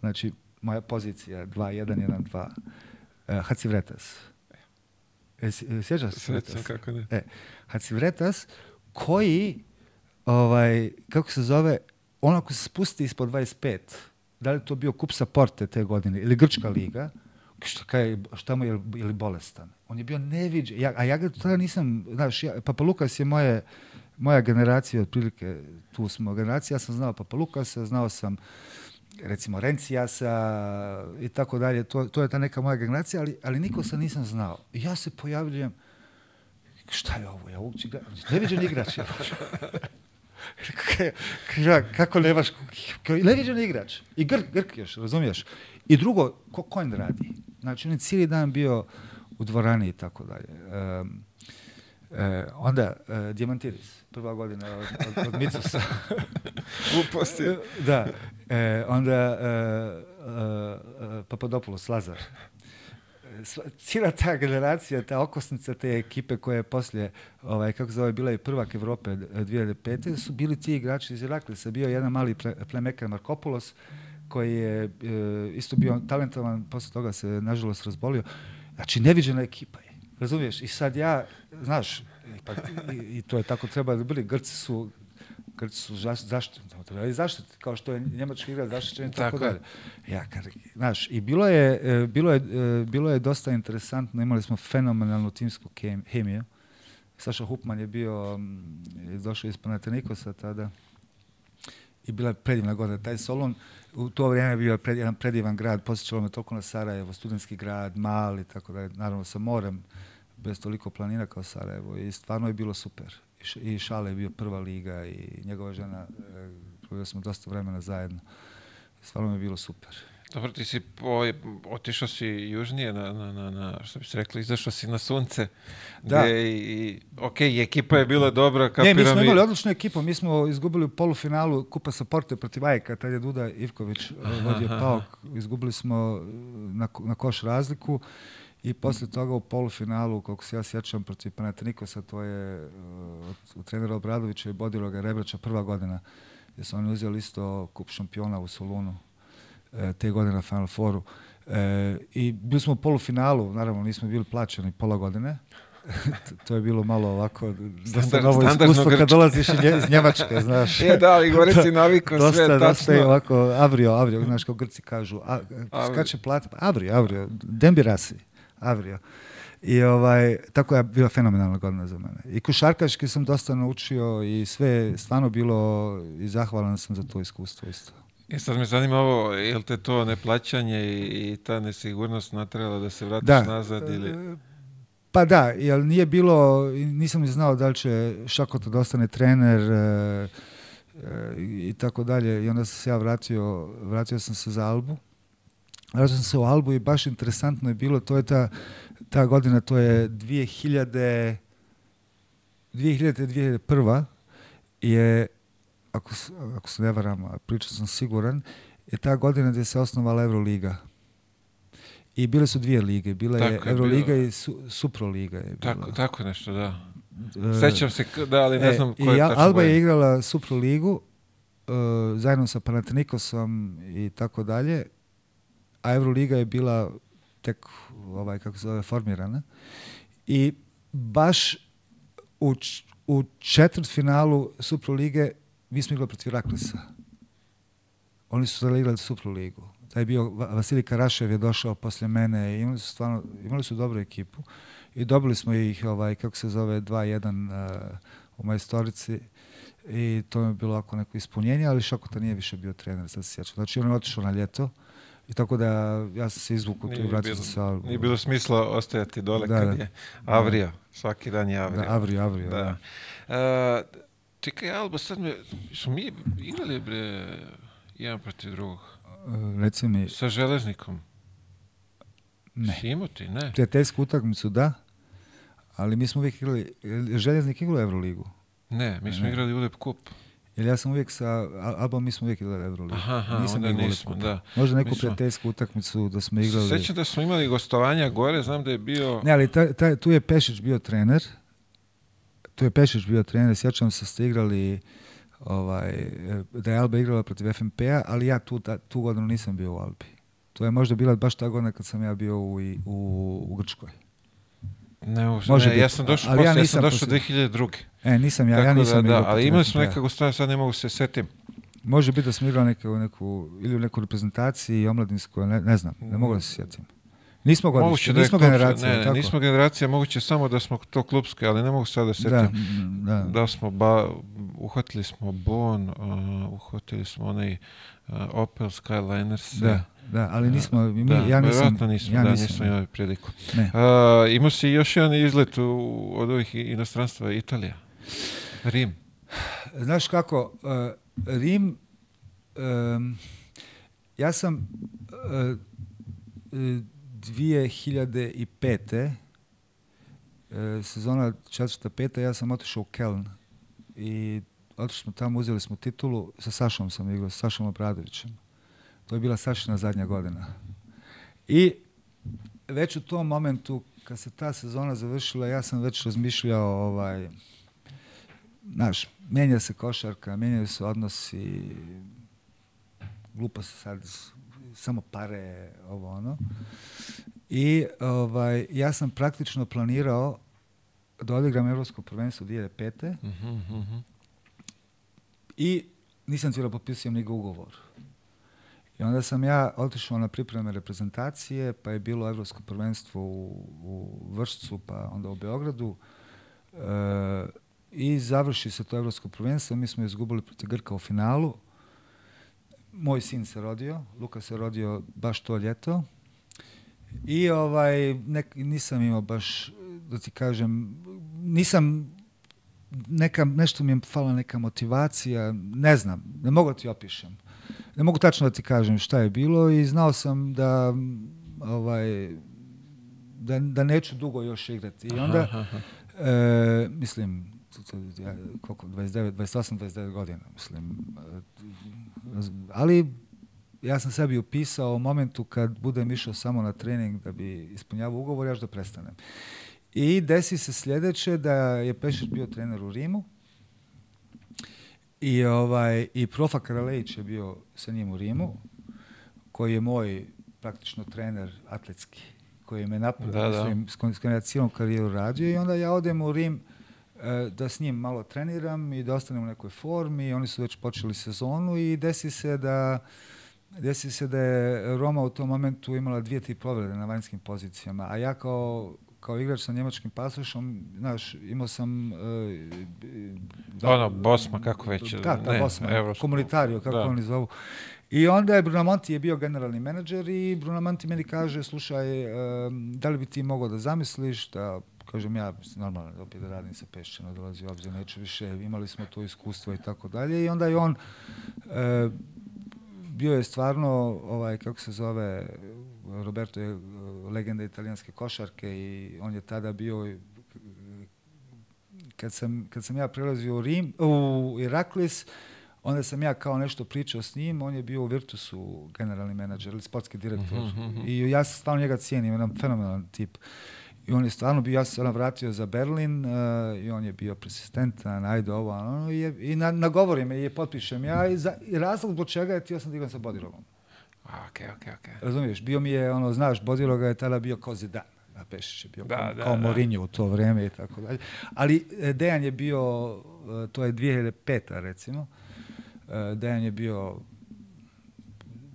A: znači moja pozicija 2, 1, 1, 2, uh, Hacivretas. E, si- e, sjećaš se?
B: Sjećam, kako ne.
A: E, Hacivretas koji, ovaj, kako se zove, on ako se spusti ispod 25, da li to bio kup sa porte te godine ili Grčka liga, šta, kaj, šta mu je ili bolestan. On je bio neviđen. Ja, a ja ga tada nisam, znaš, ja, Papa Lukas je moje, moja generacija, otprilike tu smo generacija, ja sam znao Papa Lukasa, znao sam recimo Rencijasa i tako dalje, to, to je ta neka moja generacija, ali, ali niko se nisam znao. I ja se pojavljujem, šta je ovo, ja uopće gledam, neviđen igrač. je. Kaj- kako nemaš, neviđen igrač. I Grk, Grk još, razumiješ? I drugo, ko konj radi. Znači, on je cijeli dan bio u dvorani i tako dalje. Em, e, onda, e, Diamantidis, prva godina od, od, od Micosa.
B: Gluposti.
A: da. E, onda e, e, e, Papadopoulos, Lazar. sva- cijela ta generacija, ta okosnica te ekipe koja je poslije, ovaj, kako zove, bila i prvak Evrope eh, 2005. su bili ti igrači iz Iraklisa. Bio je jedan mali ple, plemekar Markopolos, koji je e, isto bio talentovan, posle toga se nažalost razbolio. Znači, neviđena ekipa je. Razumiješ? I sad ja, znaš, ipak, i, i to je tako treba da bili. Grci su Grci su zaš, zaštitni, zaštiti, kao što je Njemački igra zaštićen i tako,
B: Tako je.
A: dalje. Ja, kad, znaš, i bilo je, e, bilo, je, e, bilo je dosta interesantno, imali smo fenomenalnu timsku hemiju. Saša Hupman je bio, je došao iz Panathinaikosa tada i bila je predivna godina. Taj Solon u to vrijeme je bio pred, jedan predivan grad, posjećalo me toliko na Sarajevo, studentski grad, mali, tako da, naravno sa morem, bez toliko planina kao Sarajevo i stvarno je bilo super. I, i Šale je bio prva liga i njegova žena, e, proveli smo dosta vremena zajedno. Stvarno mi je bilo super.
B: Dobro, ti si ovaj, otišao si južnije na, na, na, na, što bi se rekli, izašao si na sunce.
A: Da.
B: Gde i, ok, ekipa je bila dobra,
A: Ne,
B: kapiram
A: mi smo imali odličnu ekipu, mi smo izgubili u polufinalu Kupa Saporte protiv Ajka, tad je Duda Ivković e, vodio paok, izgubili smo e, na, na koš razliku i posle toga u polufinalu, koliko se ja sjećam, protiv Panathinaikosa, to je e, od, od trenera Obradovića i bodilo ga Rebrača prva godina, gdje su oni uzeli isto kup šampiona u Solunu te godine na Final Fouru. E, I bili smo u polufinalu, naravno nismo bili plaćeni pola godine. to je bilo malo ovako, dosta
B: Standard-
A: novo iskustvo kad dolaziš iz Nje- iz Njemačke, znaš.
B: Je, da, ali gore si navikao
A: dosta,
B: sve
A: dosta je
B: tačno.
A: ovako, avrio, avrio, znaš, kao Grci kažu, a,
B: Avrio.
A: skače plata, pa avrio, avrio, dembirasi, avrio. I ovaj, tako je bila fenomenalna godina za mene. I košarkaški sam dosta naučio i sve je stvarno bilo i zahvalan sam za to iskustvo isto.
B: I sad me zanima ovo, je li te to neplaćanje i, i ta nesigurnost natrala da se vratiš
A: Da.
B: nazad ili...
A: E, Pa da, jer nije bilo, nisam ni znao da li će Šakota da ostane trener e, e, i tako dalje. I onda sam se ja vratio, vratio sam se za Albu. Vratio sam se u Albu i baš interesantno je bilo, to je ta, ta godina, to je 2000, 2000 2001 je, ako, ako se ne varam, pričao sam siguran, je ta godina gdje se osnovala Euroliga. I bile su dvije lige, bila je
B: Tako je
A: Euroliga
B: bilo.
A: i su, Suproliga je bila.
B: Tako, tako nešto, da.
A: E,
B: Sećam se, da, ali ne
A: e,
B: znam koje
A: Al-
B: tačno
A: Alba je igrala Suproligu e, zajedno sa Panathinaikosom i tako dalje, a Euroliga je bila tek ovaj kako se zove formirana. I baš u, u četvrtfinalu Suprolige mi smo igrali protiv Raklisa. Oni su sada igrali Suproligu. Taj bio Va- Vasilij Karašev je došao posle mene i imali su stvarno imali su dobru ekipu i dobili smo ih ovaj kako se zove 2-1 uh, u majstorici i to mi je bilo ovako neko ispunjenje, ali Šakota nije više bio trener, sad se sjećam. Znači on je otišao na ljeto i tako da ja sam se izvukao tu i vratio sam se Albu.
B: Nije bilo smisla ostajati dole
A: Da,
B: kad
A: da.
B: je Avrija. Svaki dan je
A: Da,
B: Avrija.
A: Avrio, Avrio.
B: Da.
A: Da.
B: E, čekaj, Alba, sad me... Smo mi igrali, bre, jedan protiv drugog?
A: Uh, reci mi,
B: Sa železnikom?
A: ne.
B: Si imao ti, ne?
A: Prijateljsku utakmicu da, ali mi smo uvijek igrali, je Željeznik igrao Euroligu.
B: Ne, mi smo
A: Ne.
B: igrali Ulep Kup.
A: Jer ja sam uvijek sa Al- Albom, mi smo uvijek igrali Euroligu.
B: Aha, aha, onda nismo, da.
A: Možda neku
B: smo-
A: prijateljsku utakmicu da smo igrali.
B: Sećam da smo imali gostovanja gore, znam da je bio...
A: Ne, ali taj, taj, tu je Pešić bio trener. Tu je Pešić bio trener. Sjećam se ste igrali ovaj, da je Alba igrala protiv FNP-a, ali ja tu, ta- tu godinu nisam bio u Albi. To je možda bila baš ta godina kad sam ja bio u, u, u Grčkoj.
B: Ne, uopšte
A: Može
B: ne, ja
A: biti,
B: sam došao
A: ali
B: posle,
A: ja
B: ja, sam došao
A: poslije.
B: 2002.
A: E, nisam ja, ja
B: Tako
A: nisam
B: da, da, ali imali smo
A: FNP-a.
B: neka gostovanja, sad ne mogu se setim.
A: Može biti da smo igrali neke, u neku, ili u neku reprezentaciji omladinskoj, ne, ne znam, ne mogu da se sjetim. Nismo godište,
B: da
A: nismo
B: klubska-
A: generacija,
B: ne, ne,
A: tako?
B: nismo generacija, moguće samo da smo to klubske, ali ne mogu sad da setim.
A: da,
B: Da,
A: da,
B: smo ba, uhvatili smo Bon, uh, uhvatili smo onaj uh, Opel Skyliner.
A: da, da, ali nismo, mi,
B: da,
A: ja nisam,
B: nismo,
A: ja
B: da,
A: nisam,
B: nismo imali priliku.
A: ne.
B: Uh, imao si još jedan izlet u, od ovih inostranstva, Italija, Rim.
A: Znaš kako, uh, Rim, um, ja sam uh, uh, 2005. Uh, sezona četvrta, peta, ja sam otišao u Keln i otišli smo tamo, uzeli smo titulu, sa Sašom sam igrao, sa Sašom Obradovićem. To je bila Sašina zadnja godina. I već u tom momentu, kad se ta sezona završila, ja sam već razmišljao, ovaj, znaš, menja se košarka, menjaju se odnosi, glupo se sad, samo pare, ovo ono. I ovaj, ja sam praktično planirao da odigram Evropsko prvenstvo 2005.
B: Mhm, mhm.
A: I nisam cijelo potpisao ni ugovor. I onda sam ja otišao na pripreme reprezentacije, pa je bilo Evropsko prvenstvo u, u Vršcu, pa onda u Beogradu. E, I završi se to Evropsko prvenstvo, mi smo izgubili protiv Grka u finalu. Moj sin se rodio, Luka se rodio baš to ljeto. I ovaj, nek, nisam imao baš, da ti kažem, nisam neka, nešto mi je fala neka motivacija, ne znam, ne mogu da ti opišem. Ne mogu tačno da ti kažem šta je bilo i znao sam da ovaj da, da neću dugo još igrati. I onda,
B: Aha, aha.
A: e, mislim, ja, koliko, 29, 28, 29 godina, mislim. Ali ja sam sebi upisao u momentu kad budem išao samo na trening da bi ispunjavao ugovor, ja ću da prestanem. I desi se sljedeće da je Pešić bio trener u Rimu i, ovaj, i Profa Karalejić je bio sa njim u Rimu, koji je moj praktično trener atletski, koji me napravio,
B: Da, da.
A: s kojim s kojim ja cijelu karijeru radio i onda ja odem u Rim da s njim malo treniram i da ostanem u nekoj formi. Oni su već počeli sezonu i desi se da desi se da je Roma u tom momentu imala dvije, tri povrede na vanjskim pozicijama, a ja kao kao igrač sa njemačkim pasošom, znaš, imao sam... e,
B: Ono, Bosma, kako već,
A: Da, ta
B: ne,
A: Bosma,
B: evropsko.
A: komunitario, kako
B: Da.
A: oni zovu. I onda je Brunamonti je bio generalni menadžer i Brunamonti meni kaže, slušaj, em, da li bi ti mogao da zamisliš da kažem ja, normalno, opet da radim sa Pešćano, dolazi obzir, neću više, imali smo to iskustvo i tako dalje. I onda je on, e, bio je stvarno, ovaj, kako se zove, Roberto je legenda italijanske košarke i on je tada bio kad sam, kad sam ja prelazio u Rim, u Iraklis, onda sam ja kao nešto pričao s njim, on je bio u Virtusu generalni menadžer ili sportski direktor.
B: Mhm, mhm.
A: I ja stvarno njega cijenim, jedan fenomenalan tip. I on je stvarno bio, ja se onda vratio za Berlin uh, i on je bio persistentan, ajde ovo, ono, i, je, i na, nagovori me i je potpišem ja i, za, i razlog zbog čega je htio sam da igram sa Bodirogom.
B: A, Okej, okej, okej.
A: Razumiješ, bio mi je, ono, znaš, Bodiroga je tada bio kao Zidane, a Pešić je bio
B: Da,
A: kao,
B: da,
A: kao
B: da.
A: Mourinho u to vreme i tako dalje. Ali e, Dejan je bio, e, to je 2005. recimo, Dejan je bio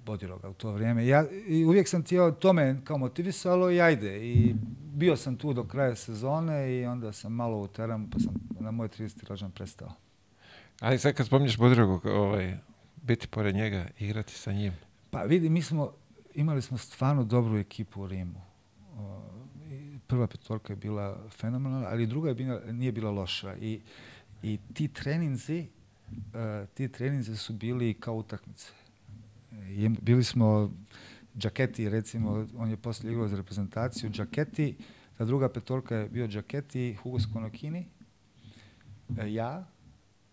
A: Bodiroga u to vrijeme. Ja, I uvijek sam tijelo, to me kao motivisalo i ajde. I bio sam tu do kraja sezone i onda sam malo u teramu, pa sam na moj 30. rođan prestao.
B: Ali sad kad spominješ Budrogog, ovaj, biti pored njega, igrati sa njim.
A: Pa vidi, mi smo, imali smo stvarno dobru ekipu u Rimu. O, prva petorka je bila fenomenalna, ali druga je bila, nije bila loša. I, i ti treninzi, e, ti treninzi su bili kao utakmice. I bili smo Džaketi, recimo, on je poslije igrao za reprezentaciju, Džaketi, ta druga petorka je bio Džaketi, Hugo Skonokini, e, ja,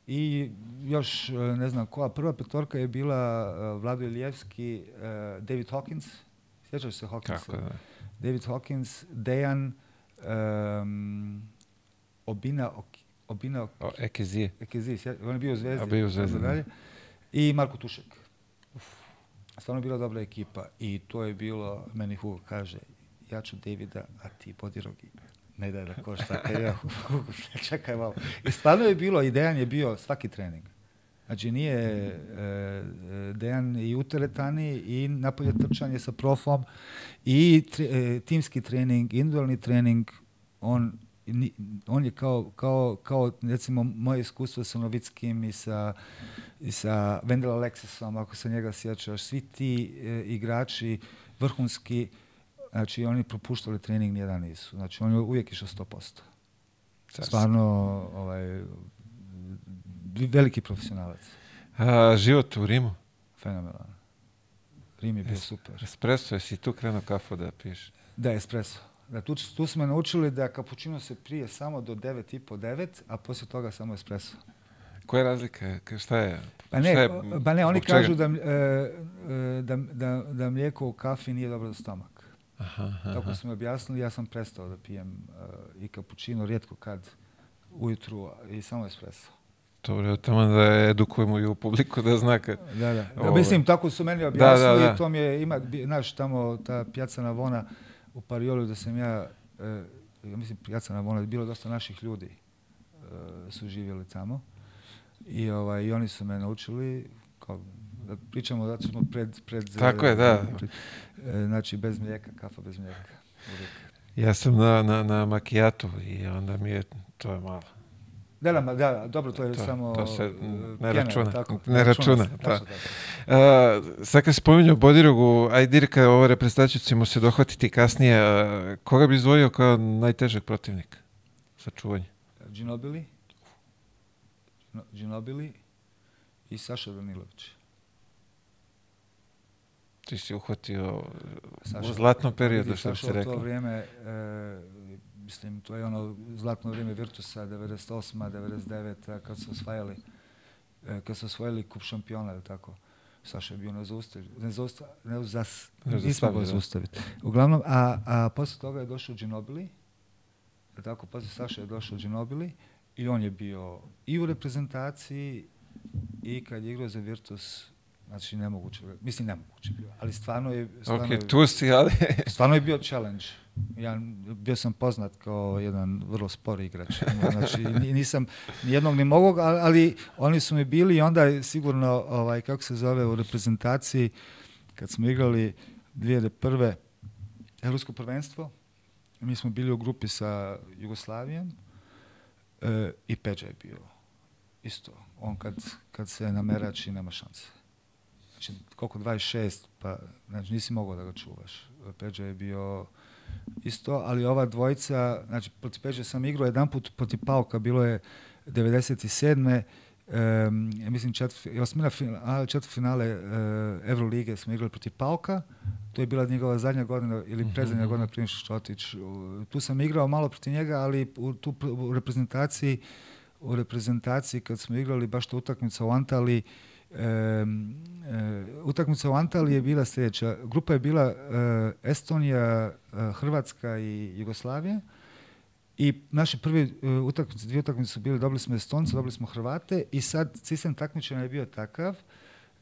A: i još e, ne znam koja, prva petorka je bila e, Vlado Ilijevski, David Hawkins, sjećaš se Hawkinsa?
B: Kako da.
A: David Hawkins, Dejan, um, Obina, Ok- Obina
B: O, Ekezi.
A: Ekezi, sje- on je bio u Zvezdi.
B: A bio u Zvezdi,
A: dalje. I Marko Tušek. Stvarno bila dobra ekipa i to je bilo, meni Hugo kaže, ja ću Davida, a ti Bodirogi. Ne daj da košta. Kaj ja, Hugo, čekaj malo. I stvarno je bilo, i Dejan je bio svaki trening. Znači nije e, e, Dejan i u teretani i napolje trčanje sa profom i tre- e, timski trening, individualni trening, on ni- on je kao, kao, kao recimo moje iskustvo sa Novickim i sa, i sa Wendell Alexisom, ako se njega sjećaš, svi ti e, igrači vrhunski, znači oni propuštali trening nijedan nisu. Znači on je uvijek išao 100%.
B: Car-
A: Stvarno ovaj, veliki profesionalac.
B: A, život u Rimu.
A: Fenomenalan. Rim je bio
B: Jes-
A: super.
B: Espresso, jesi tu krenuo kafu da piješ?
A: Da, espresso. Da, tu, tu smo naučili da kapućino se prije samo do 9 i po 9, a poslije toga samo espresso.
B: Koja je razlika? Ka- Šta je?
A: Pa ne,
B: šta je,
A: pa ne oni
B: čega?
A: kažu da, e, e, da, da, da mlijeko u kafi nije dobro za stomak.
B: Aha, aha.
A: Tako su mi objasnili, ja sam prestao da pijem uh, i kapućino, rijetko kad ujutru i samo espresso.
B: Dobro, tamo da edukujemo i u publiku da zna kad...
A: Da, da.
B: Ovo-
A: Mislim, tako su meni objasnili
B: da, da.
A: i to mi je, ima, znaš, tamo ta pjaca Navona u Pariolu da sam ja, e, ja mislim pjaca Navona, je bilo dosta naših ljudi e, su živjeli tamo i, ovaj, i oni su me naučili kao, da pričamo da ćemo pred, pred
B: Tako
A: e,
B: je, da.
A: pred- e, znači bez mlijeka, kafa bez mlijeka. uvijek.
B: Ja sam na, na, na makijatu i onda mi je, to je malo.
A: Da, da, ma da, dobro, to je
B: To-
A: samo...
B: to se
A: e,
B: ne
A: pjena,
B: računa,
A: tako?
B: ne računa,
A: se,
B: da. Uh, sad kad si spominjao Bodirogu, aj Dirka, ova reprezentaciju ćemo se dohvatiti kasnije. a, koga bi izdvojio kao najtežeg protivnika za čuvanje?
A: Ginobili, Gino- Ginobili i Saša Danilović.
B: Ti si uhvatio
A: Saša-
B: u zlatnom periodu, što bi
A: Saša
B: se
A: u
B: rekao.
A: to vrijeme, e, mislim, to je ono zlatno vrijeme Virtusa, 98. 99. kad su osvajali, e, kad su osvojili kup šampiona, ili tako. Saša je bio nezaustav, nezaustav, neuzas,
B: Nezaustavljiv,
A: nismo ga
B: da.
A: zaustaviti. Uglavnom, a, a poslije toga je došao Ginobili, jel tako, poslije Saša je došao Ginobili i on je bio i u reprezentaciji i kad je igrao za Virtus, znači nemoguće, mislim nemoguće bio, ali stvarno je, stvarno
B: Ok,
A: je,
B: tu si, ali...
A: Stvarno je bio challenge. Ja bio sam poznat kao jedan vrlo spori igrač. Znači, ni- nisam ni jednog ni mogog, ali, oni su mi bili i onda sigurno, ovaj, kako se zove, u reprezentaciji, kad smo igrali 2001. Evropsko prvenstvo, mi smo bili u grupi sa Jugoslavijom e, i Peđa je bio isto. On kad, kad se namerači, nema šanse. Znači, koliko, 26, pa znači, nisi mogao da ga čuvaš. Peđa je bio isto, ali ova dvojica, znači, protiv Peđa sam igrao jedan put protiv Pauka, bilo je 97. Um, ja mislim četvr, osmina finale, četvrtfinale uh, Evrolige smo igrali protiv Pauka, to je bila njegova zadnja godina ili predzadnja godina prije što. U- Tu sam igrao malo protiv njega, ali u, tu, u reprezentaciji u reprezentaciji kad smo igrali baš ta utakmica u Antali e, utakmica u Antali je bila sljedeća. Grupa je bila e, Estonija, e, Hrvatska i Jugoslavija. I naše prve utakmice, dvije utakmice su bile, dobili smo Estonce, dobili smo Hrvate i sad sistem takmičenja je bio takav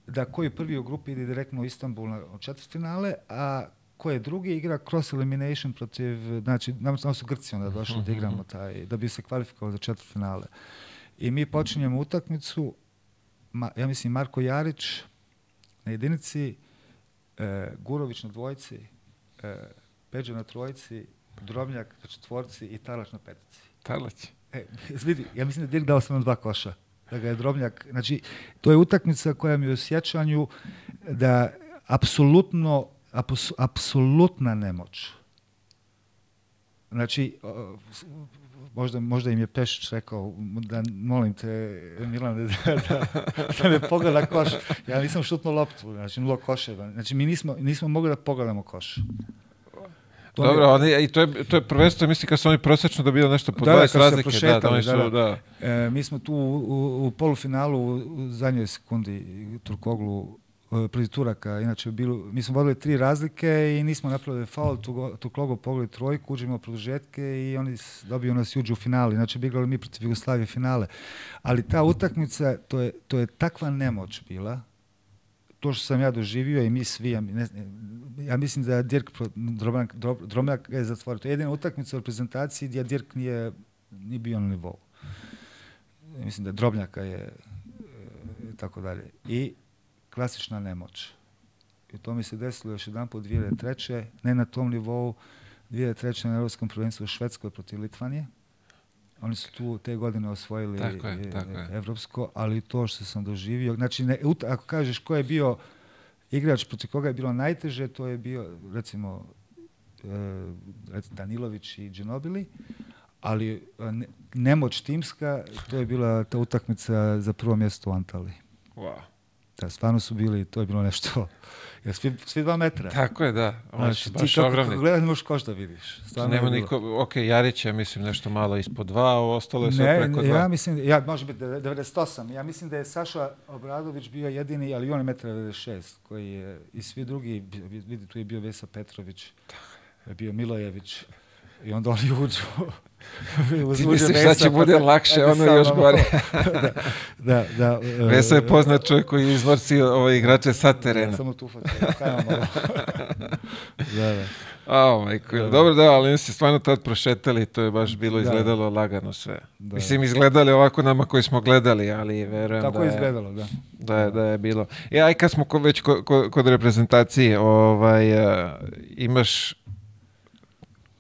A: da koji prvi u grupi ide direktno u Istanbul na četvrtfinale, a ko je drugi igra cross elimination protiv, znači, nam su Grci onda došli da igramo taj, da bi se kvalifikovali za četvrtfinale. I mi počinjemo utakmicu, ma, ja mislim Marko Jarić na jedinici, e, Gurović na dvojci, e, Peđa na trojici, Drobnjak na četvorci i Talač na petici.
B: Talać.
A: E, vidi, ja mislim da Dirk dao samo dva koša. Da ga je Drobnjak, znači, to je utakmica koja mi je u sjećanju da apsolutno, apsolutna nemoć. Znači, možda, možda im je Pešić rekao da molim te, Milane, da, da, da me pogleda koš. Ja nisam šutnuo loptu, znači nula koševa. Znači, mi nismo, nismo mogli da pogledamo koš. To mi je-
B: Dobro, oni, i to je, to je prvenstvo, mislim, kad su oni prosječno dobili nešto po
A: Da, da,
B: 20
A: kad su se
B: razlike. Da, da, oni su,
A: da,
B: da.
A: da. E, mi smo tu u, u, polufinalu u, zadnjoj sekundi Turkoglu protiv Turaka, inače bilo, mi smo vodili tri razlike i nismo napravili faul, tu, Turkoglu pogledali trojku, uđemo produžetke i oni dobiju nas uđu u finale, inače bi igrali mi protiv Jugoslavije finale. Ali ta utakmica, to je, to je takva nemoć bila, to što sam ja doživio i mi svi, ja, ne, ja mislim da Dirk Drobnjak ga je zatvorio. To je jedina utakmica u reprezentaciji gdje Dirk nije, nije bio na nivou. Mislim da Drobnjaka je e, i tako dalje. I klasična nemoć. I to mi se desilo još jedan put 2003. Ne na tom nivou, 2003. na Europskom prvenstvu u Švedskoj protiv Litvanije. Oni su tu te godine osvojili
B: Tako je,
A: e,
B: tako je.
A: evropsko, ali to što sam doživio, znači ne, ut- ako kažeš ko je bio igrač protiv koga je bilo najteže, to je bio recimo e, recimo Danilović i Džinobili, ali e, ne- nemoć timska, to je bila ta utakmica za prvo mjesto u Antali.
B: Wow.
A: Da, stvarno su bili, to je bilo nešto, jer svi, svi dva metra.
B: Tako je, da. Su
A: Znači,
B: baš
A: ti kako
B: ogromni.
A: gledaš, ne možeš koš da vidiš. Stvarno
B: Nema niko, ok, Jarić je, mislim, nešto malo ispod dva, a ostalo je sve
A: Ne,
B: preko
A: ne,
B: dva.
A: ja mislim, ja, može biti 98. Ja mislim da je Saša Obradović bio jedini, ali on je 1,96 koji je, i svi drugi, vidi, tu je bio Vesa Petrović. bio Milojević i onda oni uđu.
B: Ti misliš da će bude lakše, ono još gore.
A: da, da, da.
B: Veso je poznat čovjek koji iznorci ove igrače sa terena.
A: Da, samo tu malo. da, da.
B: Oh, majko. Da, Dobro, da, ali mi se stvarno tad prošetali, to je baš bilo izgledalo da. lagano sve. Da. Mislim, izgledali ovako nama koji smo gledali, ali verujem
A: Tako
B: da
A: je... izgledalo, da.
B: Da je, da je bilo. I aj kad smo ko, već ko, ko, kod reprezentacije, ovaj, uh, imaš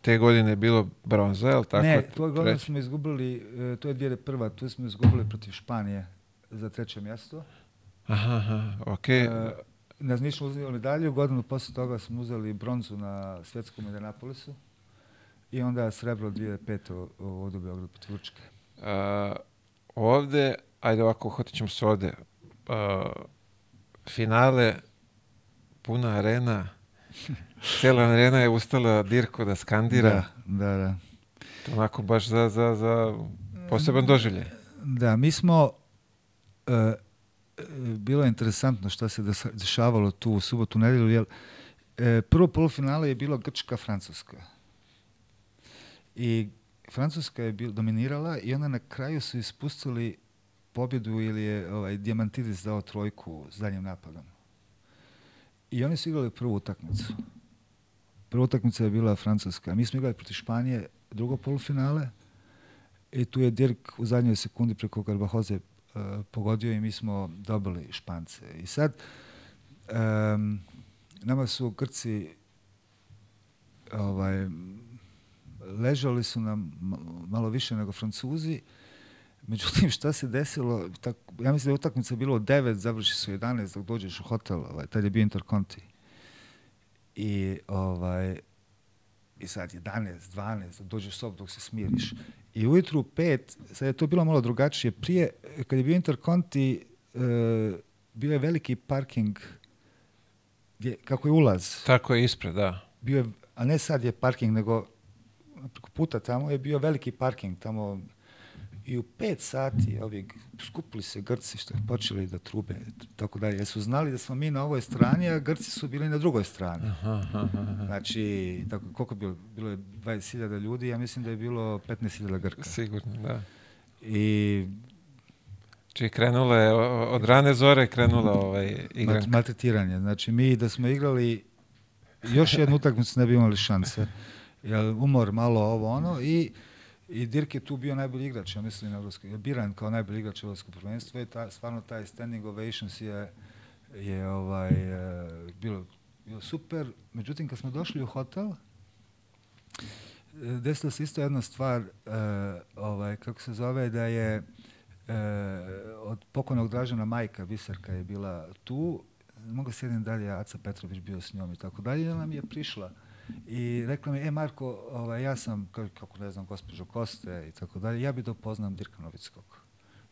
B: te godine bilo bronza, je li tako?
A: Ne, toj godine smo izgubili, e, to je 2001. Tu smo izgubili protiv Španije za treće mjesto.
B: Aha, aha, okej. Okay.
A: Uh, nas nismo uzeli medalju, godinu posle toga smo uzeli bronzu na svjetskom Indianapolisu i onda srebro 2005. ovdje u Beogradu protiv Grčke.
B: Uh, ovde, ajde ovako, hotit ćemo se ovde. Uh, finale, puna arena, cijela arena je ustala Dirko da skandira.
A: Da, da, da.
B: To onako baš za, za, za poseban doživljaj.
A: Da, mi smo... Uh, bilo je interesantno šta se dešavalo tu u subotu nedelju, jer e, prvo polufinale je bilo Grčka-Francuska. I Francuska je bil, dominirala i onda na kraju su ispustili pobjedu ili je ovaj, Diamantidis dao trojku s daljnjim napadom. I oni su igrali prvu utakmicu. Prva utakmica je bila Francuska. Mi smo igrali protiv Španije drugo polufinale i tu je Dirk u zadnjoj sekundi preko Garbahoze uh, pogodio i mi smo dobili Špance. I sad um, nama su Grci ovaj, ležali su nam malo više nego Francuzi, Međutim, šta se desilo, tak, ja mislim da je utakmica bilo 9, završi su 11 dok dođeš u hotel, ovaj, tad je bio Interconti. I, ovaj, i sad 11, 12, dok dođeš sob dok se smiriš. I ujutru u 5, sad je to bilo malo drugačije, prije, kad je bio Interconti, e, bio je veliki parking, gdje, kako je ulaz.
B: Tako je ispred, da.
A: Bio je, a ne sad je parking, nego preko puta tamo je bio veliki parking, tamo I u pet sati ovi skupili se Grci što je počeli da trube tako dalje. Jer su znali da smo mi na ovoj strani, a Grci su bili na drugoj strani. Aha, aha, aha. Znači, tako, koliko bilo? Bilo je 20.000 ljudi, ja mislim da je bilo 15.000 Grka.
B: Sigurno, da.
A: I
B: Či krenula je, od rane zore krenula ovaj igranka.
A: Maltretiranje. Znači, mi da smo igrali još jednu utakmicu ne bi imali šanse. Jer umor malo ovo ono i I Dirk je tu bio najbolji igrač, ja mislim, na Evropsko, je biran kao najbolji igrač Evropskog prvenstva i ta, stvarno taj standing ovations je, je ovaj, uh, bilo, bilo super. Međutim, kad smo došli u hotel, desila se isto jedna stvar, uh, ovaj, kako se zove, da je uh, od pokojnog Dražana majka, Biserka je bila tu, mogu sjedim dalje, Aca Petrović bio s njom i tako dalje, i nam je prišla I rekla mi, e Marko, ovaj, ja sam, kako ne znam, gospođo Koste i tako dalje, ja bi da upoznam Dirka Novickog.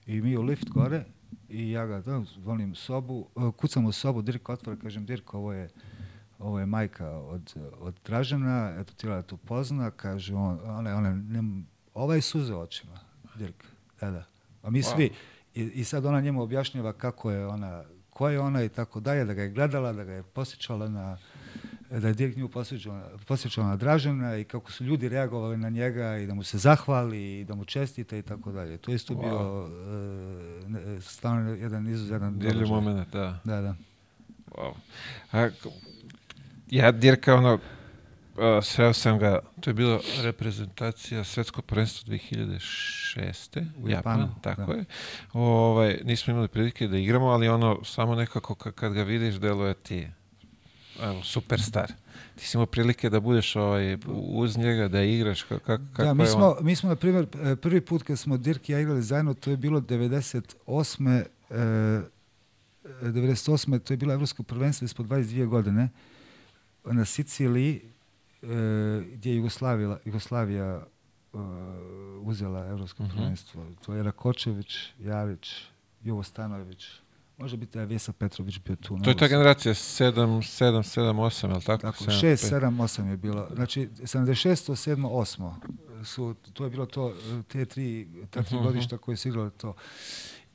A: I mi u lift gore i ja ga da, volim sobu, e, kucam u sobu, Dirk otvore, kažem, Dirk, ovo je, ovo je majka od, od Dražana, eto tijela da tu pozna, kaže on, ona, ona, ne, ovaj suze očima, Dirk, da, da. A mi wow. svi, i, i sad ona njemu objašnjava kako je ona, ko je ona i tako dalje, da ga je gledala, da ga je posjećala na, da je Dirk nju posjećao na Dražana i kako su ljudi reagovali na njega i da mu se zahvali i da mu čestite i tako dalje. To isto wow. bio uh, stvarno jedan izuzetan
B: Dijeli moment, da.
A: Da, da.
B: Wow. A, ja Dirka, ono, uh, sreo sam ga, to je bila reprezentacija svetskog prvenstva 2006.
A: U Japanu, Japan,
B: tako da. je. Ovaj, nismo imali prilike da igramo, ali ono, samo nekako kad ga vidiš, deluje ti evo, superstar. Ti si imao prilike da budeš ovaj, uz njega, da igraš, kako, kako
A: da, mi
B: je
A: smo,
B: on?
A: mi smo, na primjer, e, prvi put kad smo Dirk i ja igrali zajedno, to je bilo 98. E, 98. to je bilo evropsko prvenstvo ispod 22 godine na Siciliji e, gdje je Jugoslavija, Jugoslavija uh, uzela evropsko uh mhm. -huh. prvenstvo. To je Rakočević, Javić, Jovo Stanović, Može biti da je Vesa Petrović bio tu.
B: To je ta generacija 7, 7, 7, 8, je li tako?
A: Tako, 6, 7, 8 je bilo. Znači, 76, 7, 8 su, to je bilo to, te tri, ta tri uh mhm, -huh. godišta koje su igrali to.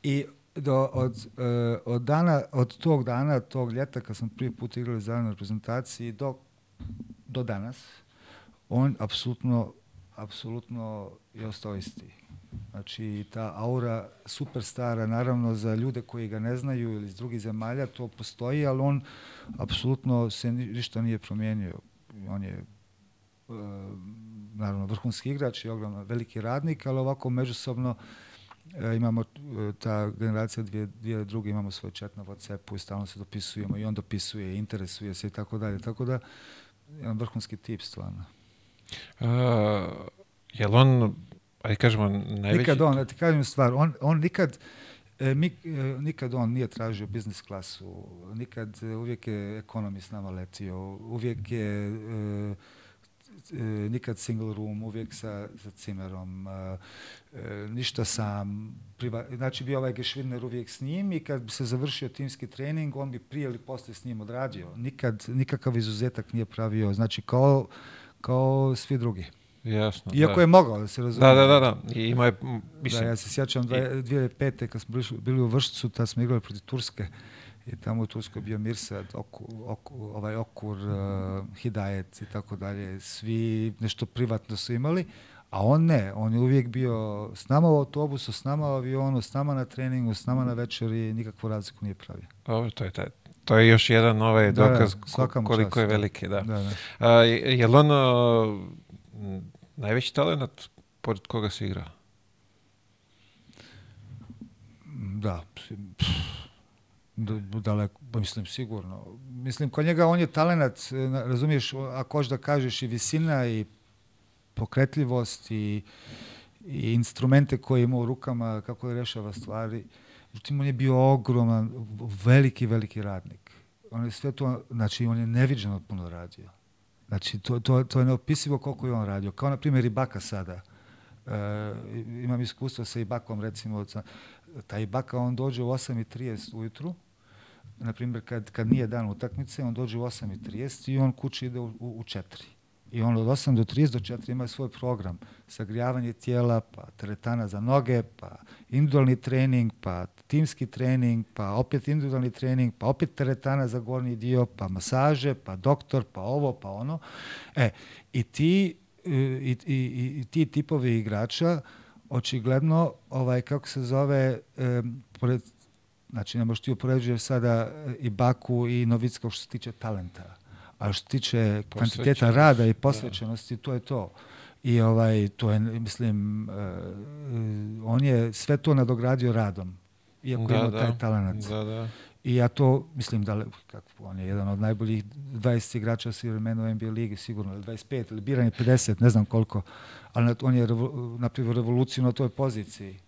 A: I do, od, uh, od, dana, od tog dana, tog ljeta, kad sam prvi put igrali zajedno na reprezentaciji, do, do danas, on apsolutno, apsolutno je ostao isti. Znači, ta aura superstara, naravno, za ljude koji ga ne znaju ili iz drugih zemalja, to postoji, ali on apsolutno se ništa nije promijenio. On je e, naravno vrhunski igrač i ogromno veliki radnik, ali ovako međusobno e, imamo e, ta generacija dvije, dvije druge, imamo svoj chat na Whatsappu i stalno se dopisujemo i on dopisuje, interesuje se i tako dalje. Tako da, jedan vrhunski tip stvarno.
B: Uh, jel on ajde kažemo, najveći...
A: Nikad on, da ti kažem stvar, on, on nikad, e, mi, e, nikad on nije tražio biznis klasu, nikad, e, uvijek je ekonomi s nama letio, uvijek je e, e, nikad single room, uvijek sa, sa cimerom, e, e, ništa sam, priva, znači bio ovaj Gešvidner uvijek s njim i kad bi se završio timski trening, on bi prije ili posle s njim odradio. Nikad, nikakav izuzetak nije pravio, znači kao, kao svi drugi.
B: Jasno.
A: Iako
B: da.
A: je mogao da se razumije.
B: Da, da, da, da. I ima je, mislim...
A: Da, ja se sjećam 2005. kad smo bili, bili u Vršcu, tad smo igrali protiv Turske i tamo u Turskoj bio Mirsad, oku, oku, ovaj Okur, uh, Hidajet i tako dalje. Svi nešto privatno su imali, a on ne. On je uvijek bio s nama u autobusu, s nama u avionu, s nama na treningu, s nama na večeri, nikakvu razliku nije pravio.
B: Ovo, to je taj. To je još jedan ovaj dokaz da, da, koliko čast, je veliki, da. da, da. A, je li on najveći talent pored koga se igra?
A: Da, daleko, mislim sigurno. Mislim, kod njega on je talent, razumiješ, ako hoćeš da kažeš i visina i pokretljivost i, i instrumente koje ima u rukama, kako je rešava stvari. Međutim, on je bio ogroman, veliki, veliki radnik. On je sve to, znači, on je neviđeno puno radio. Znači, to, to, to je neopisivo koliko je on radio. Kao, na primjer, Ibaka sada. E, imam iskustvo sa Ibakom, recimo, taj Ibaka, on dođe u 8.30 ujutru, na primjer, kad, kad nije dan utakmice, on dođe u 8.30 i on kući ide u, u, u 4. I on od 8 do 30 do 4 ima svoj program. Sagrijavanje tijela, pa teretana za noge, pa individualni trening, pa timski trening, pa opet individualni trening, pa opet teretana za gornji dio, pa masaže, pa doktor, pa ovo, pa ono. E, i ti, e, i, i, i ti tipovi igrača očigledno, ovaj, kako se zove, e, pored, znači ne možeš ti upoređuješ sada i Baku i Novickog što se tiče talenta a što tiče kvantiteta rada i da. posvećenosti, to je to. I ovaj, to je, mislim, uh, on je sve to nadogradio radom, iako da, ima da. taj talent.
B: Da, da.
A: I ja to, mislim, da, kako, on je jedan od najboljih 20 igrača svih vremena NBA ligi, sigurno, 25 ili biran je 50, ne znam koliko, ali on je napravio revoluciju na toj poziciji.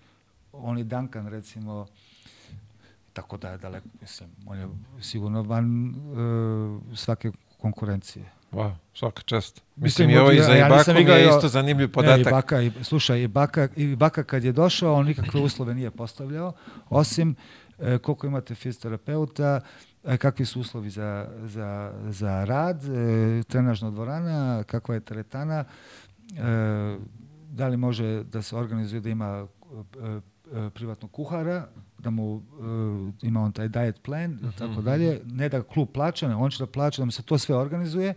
A: On i Duncan, recimo, tako da je daleko, mislim, on je sigurno van uh, svake konkurencije.
B: Wow, svaka čast. Mislim, i ovo i za ja, Ibaku mi je isto zanimljiv podatak.
A: Ne, Ibaka, i, slušaj, Ibaka, Ibaka kad je došao, on nikakve uslove nije postavljao, osim e, koliko imate fizioterapeuta, e, kakvi su uslovi za, za, za rad, e, trenažna dvorana, kakva je teretana, e, da li može da se organizuje da ima e privatnog kuhara, da mu uh, ima on taj diet plan i tako mhm. dalje, ne da klub plaća, on će da plaća, da mu se to sve organizuje,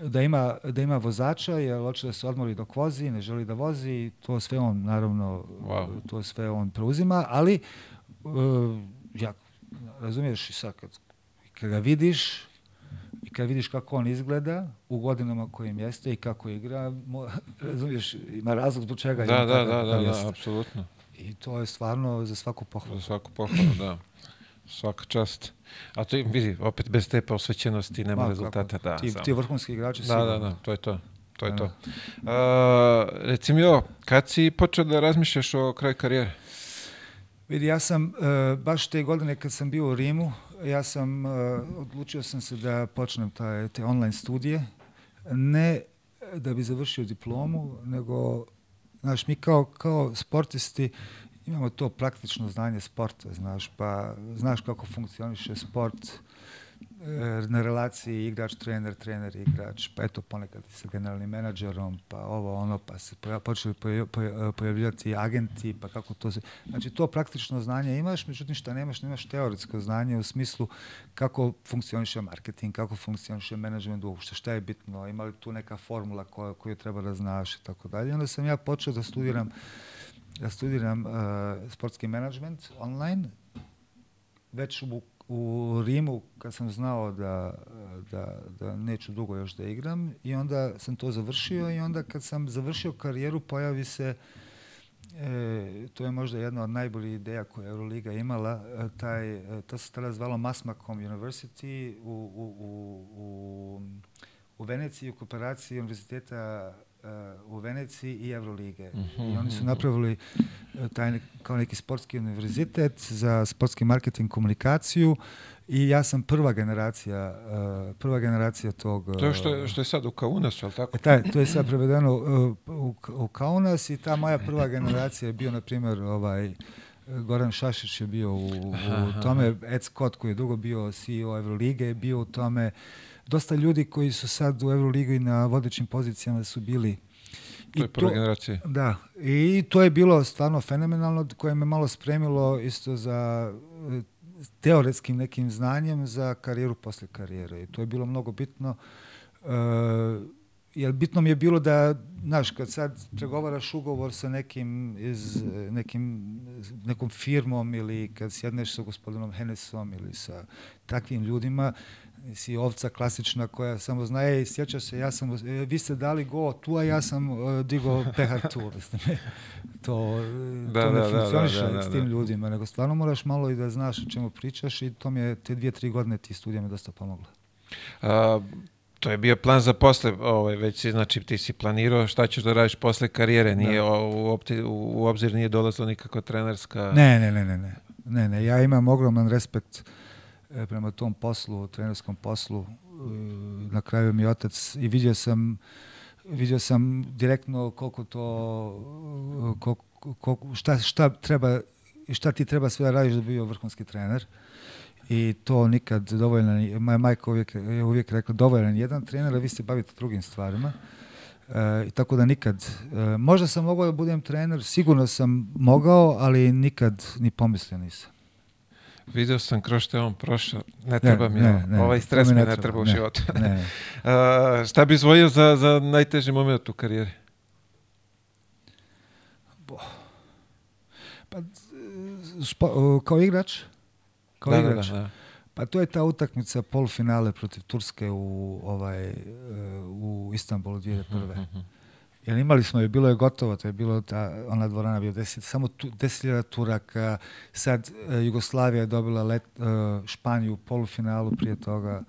A: da ima, da ima vozača, jer hoće da se odmori dok vozi, ne želi da vozi, to sve on, naravno, wow. to sve on preuzima, ali uh, ja, razumiješ, sad kad, kad ga vidiš, i kad vidiš kako on izgleda u godinama kojim jeste i kako igra, mo, razumiješ, ima razlog zbog čega.
B: Da, da, da, da, da, apsolutno.
A: I to je stvarno za svaku pohvalu.
B: Za svaku pohvalu, da. Svaka čast. A to vidi, opet bez te posvećenosti nema Ma, rezultata. Da,
A: ti, ti vrhunski igrači
B: da, sigurno. Da, da, to je to. To je da. to. Uh, reci mi ovo, kad si počeo da razmišljaš o kraju karijere?
A: Vidi, ja sam uh, baš te godine kad sam bio u Rimu, ja sam, uh, odlučio sam se da počnem taj, te online studije. Ne da bi završio diplomu, nego Znaš, mi kao, kao sportisti imamo to praktično znanje sporta, znaš, pa znaš kako funkcioniše sport, na relaciji igrač-trener, trener-igrač, pa eto ponekad sa generalnim menadžerom, pa ovo ono, pa se počeli pojavljati agenti, pa kako to se... Znači to praktično znanje imaš, međutim šta nemaš, nemaš teoretsko znanje u smislu kako funkcioniše marketing, kako funkcioniše menadžment uopšte, šta je bitno, ima li tu neka formula koja, koju treba da znaš i tako dalje. Onda sam ja počeo da studiram da studiram uh, sportski menadžment online, već u u Rimu kad sam znao da, da, da neću dugo još da igram i onda sam to završio i onda kad sam završio karijeru pojavi se E, to je možda jedna od najboljih ideja koje je Euroliga imala. E, taj, e, to se tada zvalo Masmakom University u, u, u, u, u Veneciji u kooperaciji Univerziteta u Veneciji i Evrolige. Mm -hmm. I oni su mhm. napravili e, taj kao neki sportski univerzitet za sportski marketing komunikaciju i ja sam prva generacija e, prva generacija tog
B: To je što je, što je sad u Kaunasu, al tako?
A: E, taj, to je sad prevedeno u, u, Kaunas i ta moja prva generacija je bio na primjer ovaj Goran Šašić je bio u, u tome, Ed Scott koji je dugo bio CEO Evrolige je bio u tome, dosta ljudi koji su sad u Euroligi na vodećim pozicijama su bili
B: to je prva generacija.
A: Da, i to je bilo stvarno fenomenalno, koje me malo spremilo isto za e, teoretskim nekim znanjem za karijeru posle karijere. I to je bilo mnogo bitno. Uh, jer bitno mi je bilo da, znaš, kad sad pregovaraš ugovor sa nekim iz nekim, nekom firmom ili kad sjedneš sa gospodinom Hennesom ili sa takvim ljudima, si ovca klasična koja samo zna, ej, sjeća se, ja sam, e, vi ste dali go tu, a ja sam uh, digo pehar tu. to, da, to ne da, da funkcioniše da, da, da, s tim ljudima, nego stvarno moraš malo i da znaš o čemu pričaš i to mi je te dvije, tri godine ti studija me dosta pomogla.
B: A, to je bio plan za posle, ovaj, već si, znači ti si planirao šta ćeš da radiš posle karijere, nije da. u, opti, u, u obzir nije dolazila nikako trenerska...
A: Ne, ne, ne, ne, ne, ne, ne, ja imam ogroman respekt uh, E, prema tom poslu, trenerskom poslu. E, na kraju mi otac i vidio sam vidio sam direktno koliko to koliko, koliko, šta, šta treba šta ti treba sve da radiš da bi bio vrhunski trener i to nikad dovoljno moja majka uvijek, je uvijek rekla dovoljan jedan trener a vi se bavite drugim stvarima e, tako da nikad e, možda sam mogao da budem trener sigurno sam mogao ali nikad ni pomislio nisam
B: Video sam kroz što je on prošao. Ne treba mi ne, ne, ovaj stres mi ne, ne treba u životu. Uh, šta bi izvojio za, za najteži moment u karijeri?
A: Bo. Pa, spo, kao igrač? Kao da, da igrač? Da, da. Pa to je ta utakmica polufinale protiv Turske u ovaj e, u Istanbulu 2001. Uh -huh. Jer imali smo je, bilo je gotovo, to je bilo ta, ona dvorana bio deset, samo tu, 10.000 Turaka, sad uh, Jugoslavija je dobila let, uh, Španiju u polufinalu prije toga,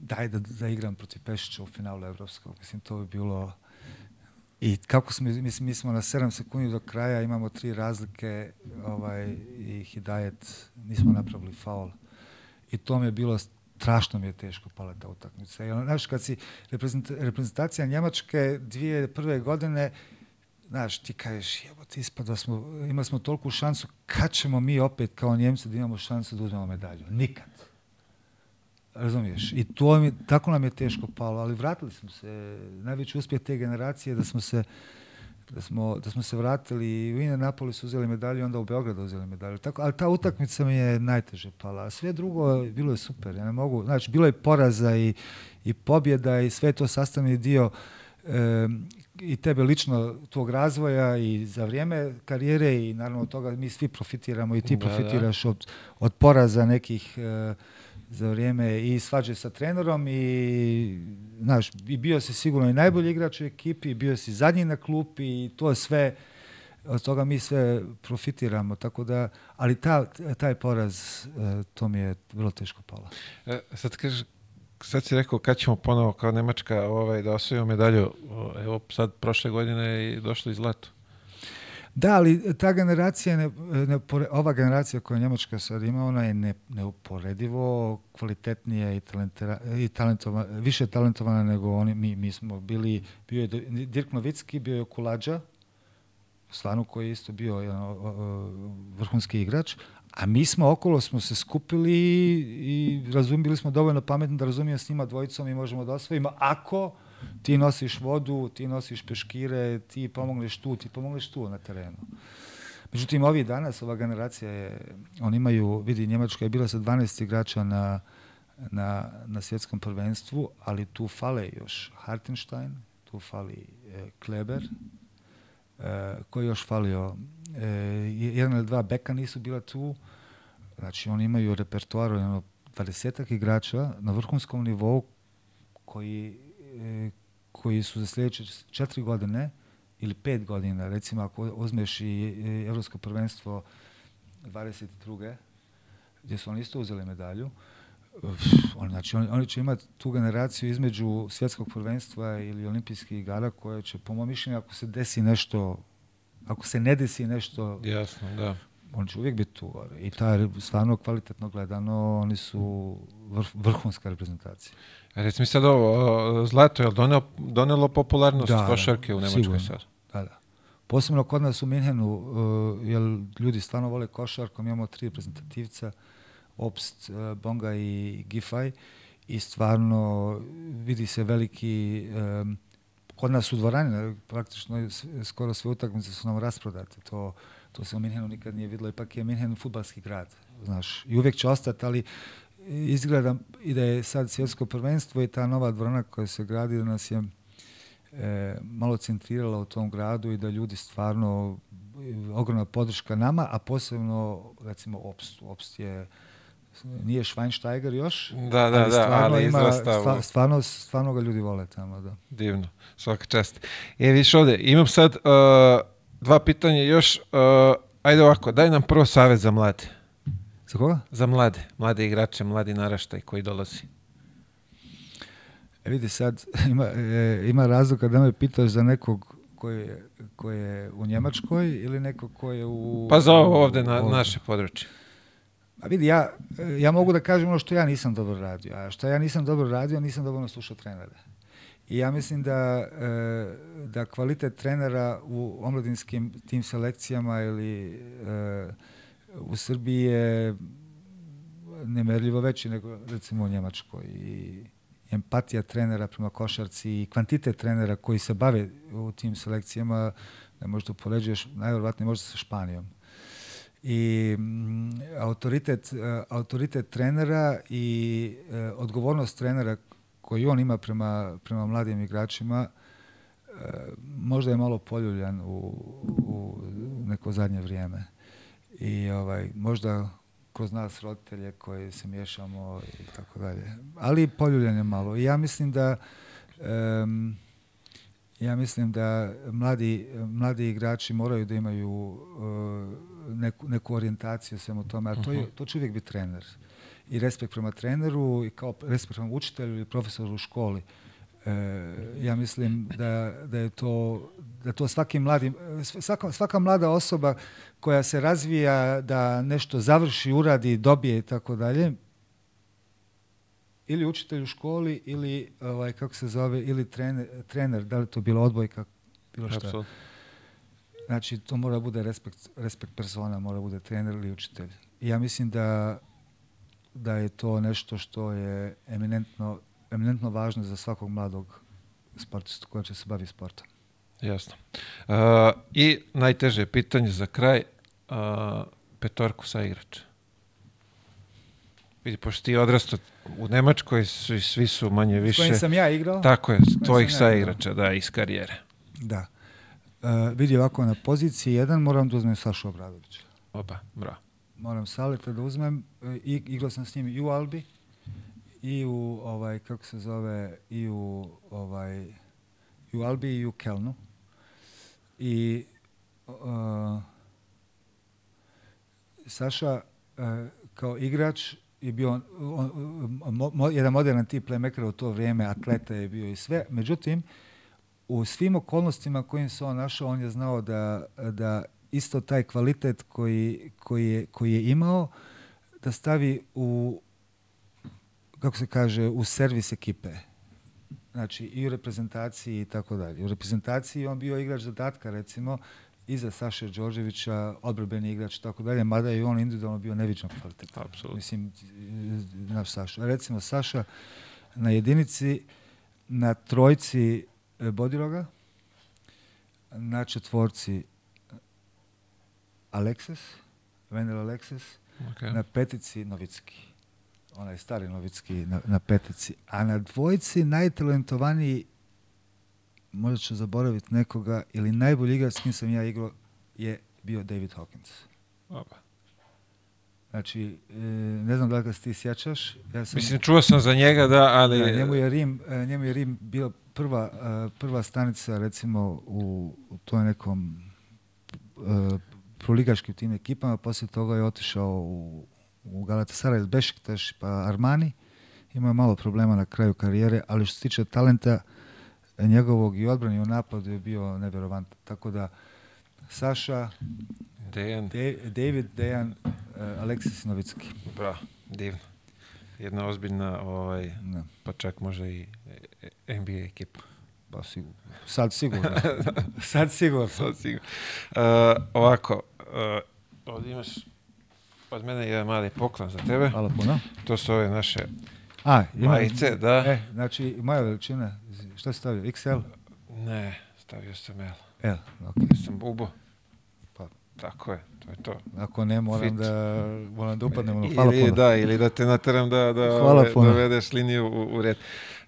A: daj da, da igram protiv Pešića u finalu Evropskog, mislim to bi bilo i kako smo, mislim, mi smo na 7 sekundi do kraja, imamo tri razlike ovaj, i Hidajet, nismo napravili faul. I to mi je bilo strašno mi je teško pala ta utakmica. I, znaš, kad si reprezentacija Njemačke dvije prve godine, znaš, ti kažeš, evo ti ispada smo, imali smo toliku šansu, kad ćemo mi opet kao Njemci da imamo šansu da uzmemo medalju? Nikad. Razumiješ? I to mi, tako nam je teško palo, ali vratili smo se. Najveći uspjeh te generacije da smo se da smo, da smo se vratili i u su uzeli medalju, onda u Beogradu uzeli medalju. Tako, ali ta utakmica mi je najteže pala. A sve drugo bilo je super. Ja ne mogu, znači, bilo je poraza i, i pobjeda i sve to sastavni dio e, i tebe lično tvog razvoja i za vrijeme karijere i naravno od toga mi svi profitiramo i ti da, profitiraš da. Od, od poraza nekih e, za vrijeme i svađe sa trenerom i znaš, i bio si sigurno i najbolji igrač u ekipi, bio si zadnji na klupi i to sve od toga mi sve profitiramo, tako da, ali ta, taj poraz, e, to mi je vrlo teško palo.
B: E, sad kažeš, sad si rekao kad ćemo ponovo kao Nemačka ovaj, da osvojimo medalju, evo sad prošle godine je došlo i zlato.
A: Da, ali ta generacija, ne, ne, ova generacija koja Njemačka sad ima, ona je ne, neuporedivo kvalitetnija i, talentira, i talentovana, više talentovana nego oni, mi, mi smo bili, bio je Dirk Novicki, bio je Kulađa, stvarno koji je isto bio jedan o, o, vrhunski igrač, a mi smo okolo smo se skupili i razumili smo dovoljno pametno da razumijem s njima dvojicom i možemo da osvojimo ako ti nosiš vodu, ti nosiš peškire, ti pomogneš tu, ti pomogneš tu na terenu. Međutim, ovi danas, ova generacija je, oni imaju, vidi, Njemačka je bila sa 12 igrača na, na, na svjetskom prvenstvu, ali tu fale još Hartenstein, tu fali e, Kleber, e, koji još falio, e, jedan ili dva beka nisu bila tu, znači oni imaju repertoar jedno 20 igrača na vrhunskom nivou koji, koji su za sljedeće četiri godine ili pet godina, recimo ako uzmeš i Evropsko prvenstvo 22. gdje su oni isto uzeli medalju, on, znači, oni, oni će imati tu generaciju između svjetskog prvenstva ili olimpijskih igara koje će, po mojom mišljenju, ako se desi nešto, ako se ne desi nešto,
B: Jasno, da.
A: on će uvijek biti tu gore. I ta stvarno kvalitetno gledano, oni su vrh, vrhunska reprezentacija.
B: Reci mi sad ovo, Zlato, je li donelo, donelo popularnost
A: Da,
B: košarke u Nemačkoj
A: sigurno.
B: sad?
A: Da, da. Posebno kod nas u Minhenu, uh, jer ljudi stvarno vole košarku, mi imamo tri reprezentativca, Obst, uh, Bonga i Gifaj i stvarno vidi se veliki um, kod nas u dvorani, praktično skoro sve utakmice su nam rasprodate. To, to se u Minhenu nikad nije videlo. Ipak je Minhen futbalski grad, znaš. I uvijek će ostati, ali izgleda i da je sad svjetsko prvenstvo i ta nova dvorana koja se gradi, da nas je e, malo centrirala u tom gradu i da ljudi stvarno ogromna podrška nama, a posebno recimo Obst. Obst je nije Schweinsteiger još,
B: Da, da, da,
A: stvarno
B: ali
A: ima,
B: izrastao.
A: stva- stvarno, stvarno ga ljudi vole tamo, da.
B: Divno, svaka čast. E, viš ovde, imam sad uh, dva pitanja još. Uh, ajde ovako, daj nam prvo savjet za mlade.
A: Za koga?
B: Za mlade, mlade igrače, mladi naraštaj koji dolazi.
A: E vidi sad, ima, e, ima razloga da me pitaš za nekog koji je, koji je u Njemačkoj ili nekog koji je u...
B: Pa za ovo ovde na
A: ovdje.
B: naše područje.
A: A vidi, ja, e, ja mogu da kažem ono što ja nisam dobro radio, a što ja nisam dobro radio, nisam dobro slušao trenere. I ja mislim da, e, da kvalitet trenera u omladinskim tim selekcijama ili e, u Srbiji je nemerljivo veći nego recimo u Njemačkoj. I empatija trenera prema košarci i kvantitet trenera koji se bave u tim selekcijama, ne možeš da upoređuješ najvjerovatnije možda sa Španijom i mm, autoritet, e, autoritet trenera i e, odgovornost trenera koji on ima prema, prema mladim igračima e, možda je malo poljuljan u, u neko zadnje vrijeme. I ovaj, možda kroz nas roditelje koji se miješamo i tako dalje. Ali poljuljan je malo. I ja mislim da em, ja mislim da mladi, mladi igrači moraju da imaju uh, neku, neku orijentaciju svemu tome, a to, je, to će uvijek biti trener. I respekt prema treneru, i kao respekt prema učitelju ili profesoru u školi. E, ja mislim da, da je to da to svaki mladi, svaka, svaka mlada osoba koja se razvija da nešto završi, uradi, dobije i tako dalje, ili učitelj u školi ili ovaj kako se zove ili trener, trener da li to bilo odbojka bilo šta.
B: Apsolutno.
A: Znači to mora bude respekt respekt persona, mora bude trener ili učitelj. I ja mislim da da je to nešto što je eminentno eminentno važno za svakog mladog sportistu koji će se baviti sportom.
B: Jasno. Uh, I najteže pitanje za kraj, uh, petorku sa igrača. Vidi, pošto ti odrastao u Nemačkoj, svi, svi su manje
A: S
B: više...
A: kojim sam ja igrao?
B: Tako je,
A: kojim
B: tvojih
A: ja
B: sa
A: igrao.
B: igrača, da, iz karijere.
A: Da. Uh, vidi ovako na poziciji jedan moram da uzmem Sašu Obradovića.
B: Opa, bravo.
A: moram Saleta da uzmem. I, igrao sam s njim i u Albi i u ovaj kako se zove i u ovaj i u Albi i u Kelnu. I uh, Saša uh, kao igrač je bio on, on, mo, jedan moderan tip playmakera u to vrijeme, atleta je bio i sve. Međutim, u svim okolnostima kojim se on našao, on je znao da, da isto taj kvalitet koji, koji, je, koji je imao, da stavi u, kako se kaže, u servis ekipe. Znači, i u reprezentaciji i tako dalje. U reprezentaciji on bio igrač zadatka, recimo, iza Saše Đorđevića, odbrbeni igrač i tako dalje, mada je on individualno bio neviđan kvalitet.
B: Apsolutno.
A: Mislim, e, naš Saša. Recimo, Saša na jedinici, na trojci e, Bodiroga, na četvorci Alexis, Wendel Alexis,
B: Okay.
A: na petici Novicki. Onaj stari Novicki na, na petici. A na dvojci najtalentovaniji, možda ću zaboraviti nekoga, ili najbolji igrač s kim sam ja igrao je bio David Hawkins.
B: Oba.
A: Znači, e, ne znam da li ga ti sjećaš. Ja sam,
B: Mislim, čuo sam za njega, da, ali...
A: da, njemu, je Rim, e, njemu je Rim bio prva, e, prva stanica recimo u, u toj nekom e, proligaškim tim ekipama, poslije toga je otišao u, u Galatasaray ili Beşiktaş pa Armani. Imao je malo problema na kraju karijere, ali što se tiče talenta njegovog i odbrani u napadu je bio nevjerovantan. Tako da Saša,
B: Dejan,
A: De- David, Dejan, e, Aleksis Novicki.
B: bravo, divno. Jedna ozbiljna, ovaj,
A: Da,
B: pa čak možda i e, NBA ekipa.
A: pa sigurno. Sad sigurno. Sad sigurno.
B: Sad sigurno. Uh, ovako, uh, ovdje imaš od mene jedan mali poklon za tebe.
A: Hvala puno.
B: To su ove naše
A: A, ima,
B: majice, da.
A: E, znači, moja veličina, šta si stavio, XL?
B: Ne, stavio sam L.
A: L, ok.
B: Sam bubo.
A: Pa.
B: Tako je, to je to.
A: Ako ne, moram
B: Fit.
A: da, moram da upadnem. ono, Hvala
B: ili,
A: puno.
B: Da, ili da te nateram da, da
A: Hvala
B: ove,
A: puno.
B: dovedeš liniju u, u red.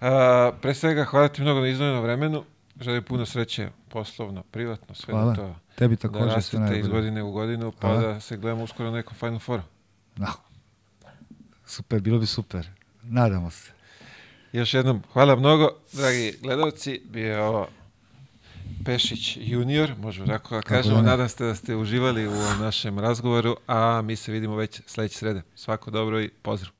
B: A, pre svega, hvala ti mnogo na izdvojenom vremenu. Želim puno sreće poslovno, privatno, sve
A: Hvala.
B: da to
A: Tebi
B: da
A: također sve
B: rastete iz
A: najbolje.
B: godine u godinu, pa
A: Hvala.
B: da se gledamo uskoro na nekom Final Fouru.
A: Ah, super, bilo bi super. Nadamo se.
B: Još jednom, hvala mnogo, dragi gledalci, bio je ovo Pešić junior, možemo tako da kažemo.
A: da.
B: Nadam se da ste uživali u našem razgovoru, a mi se vidimo već sledeće srede. Svako dobro i pozdrav.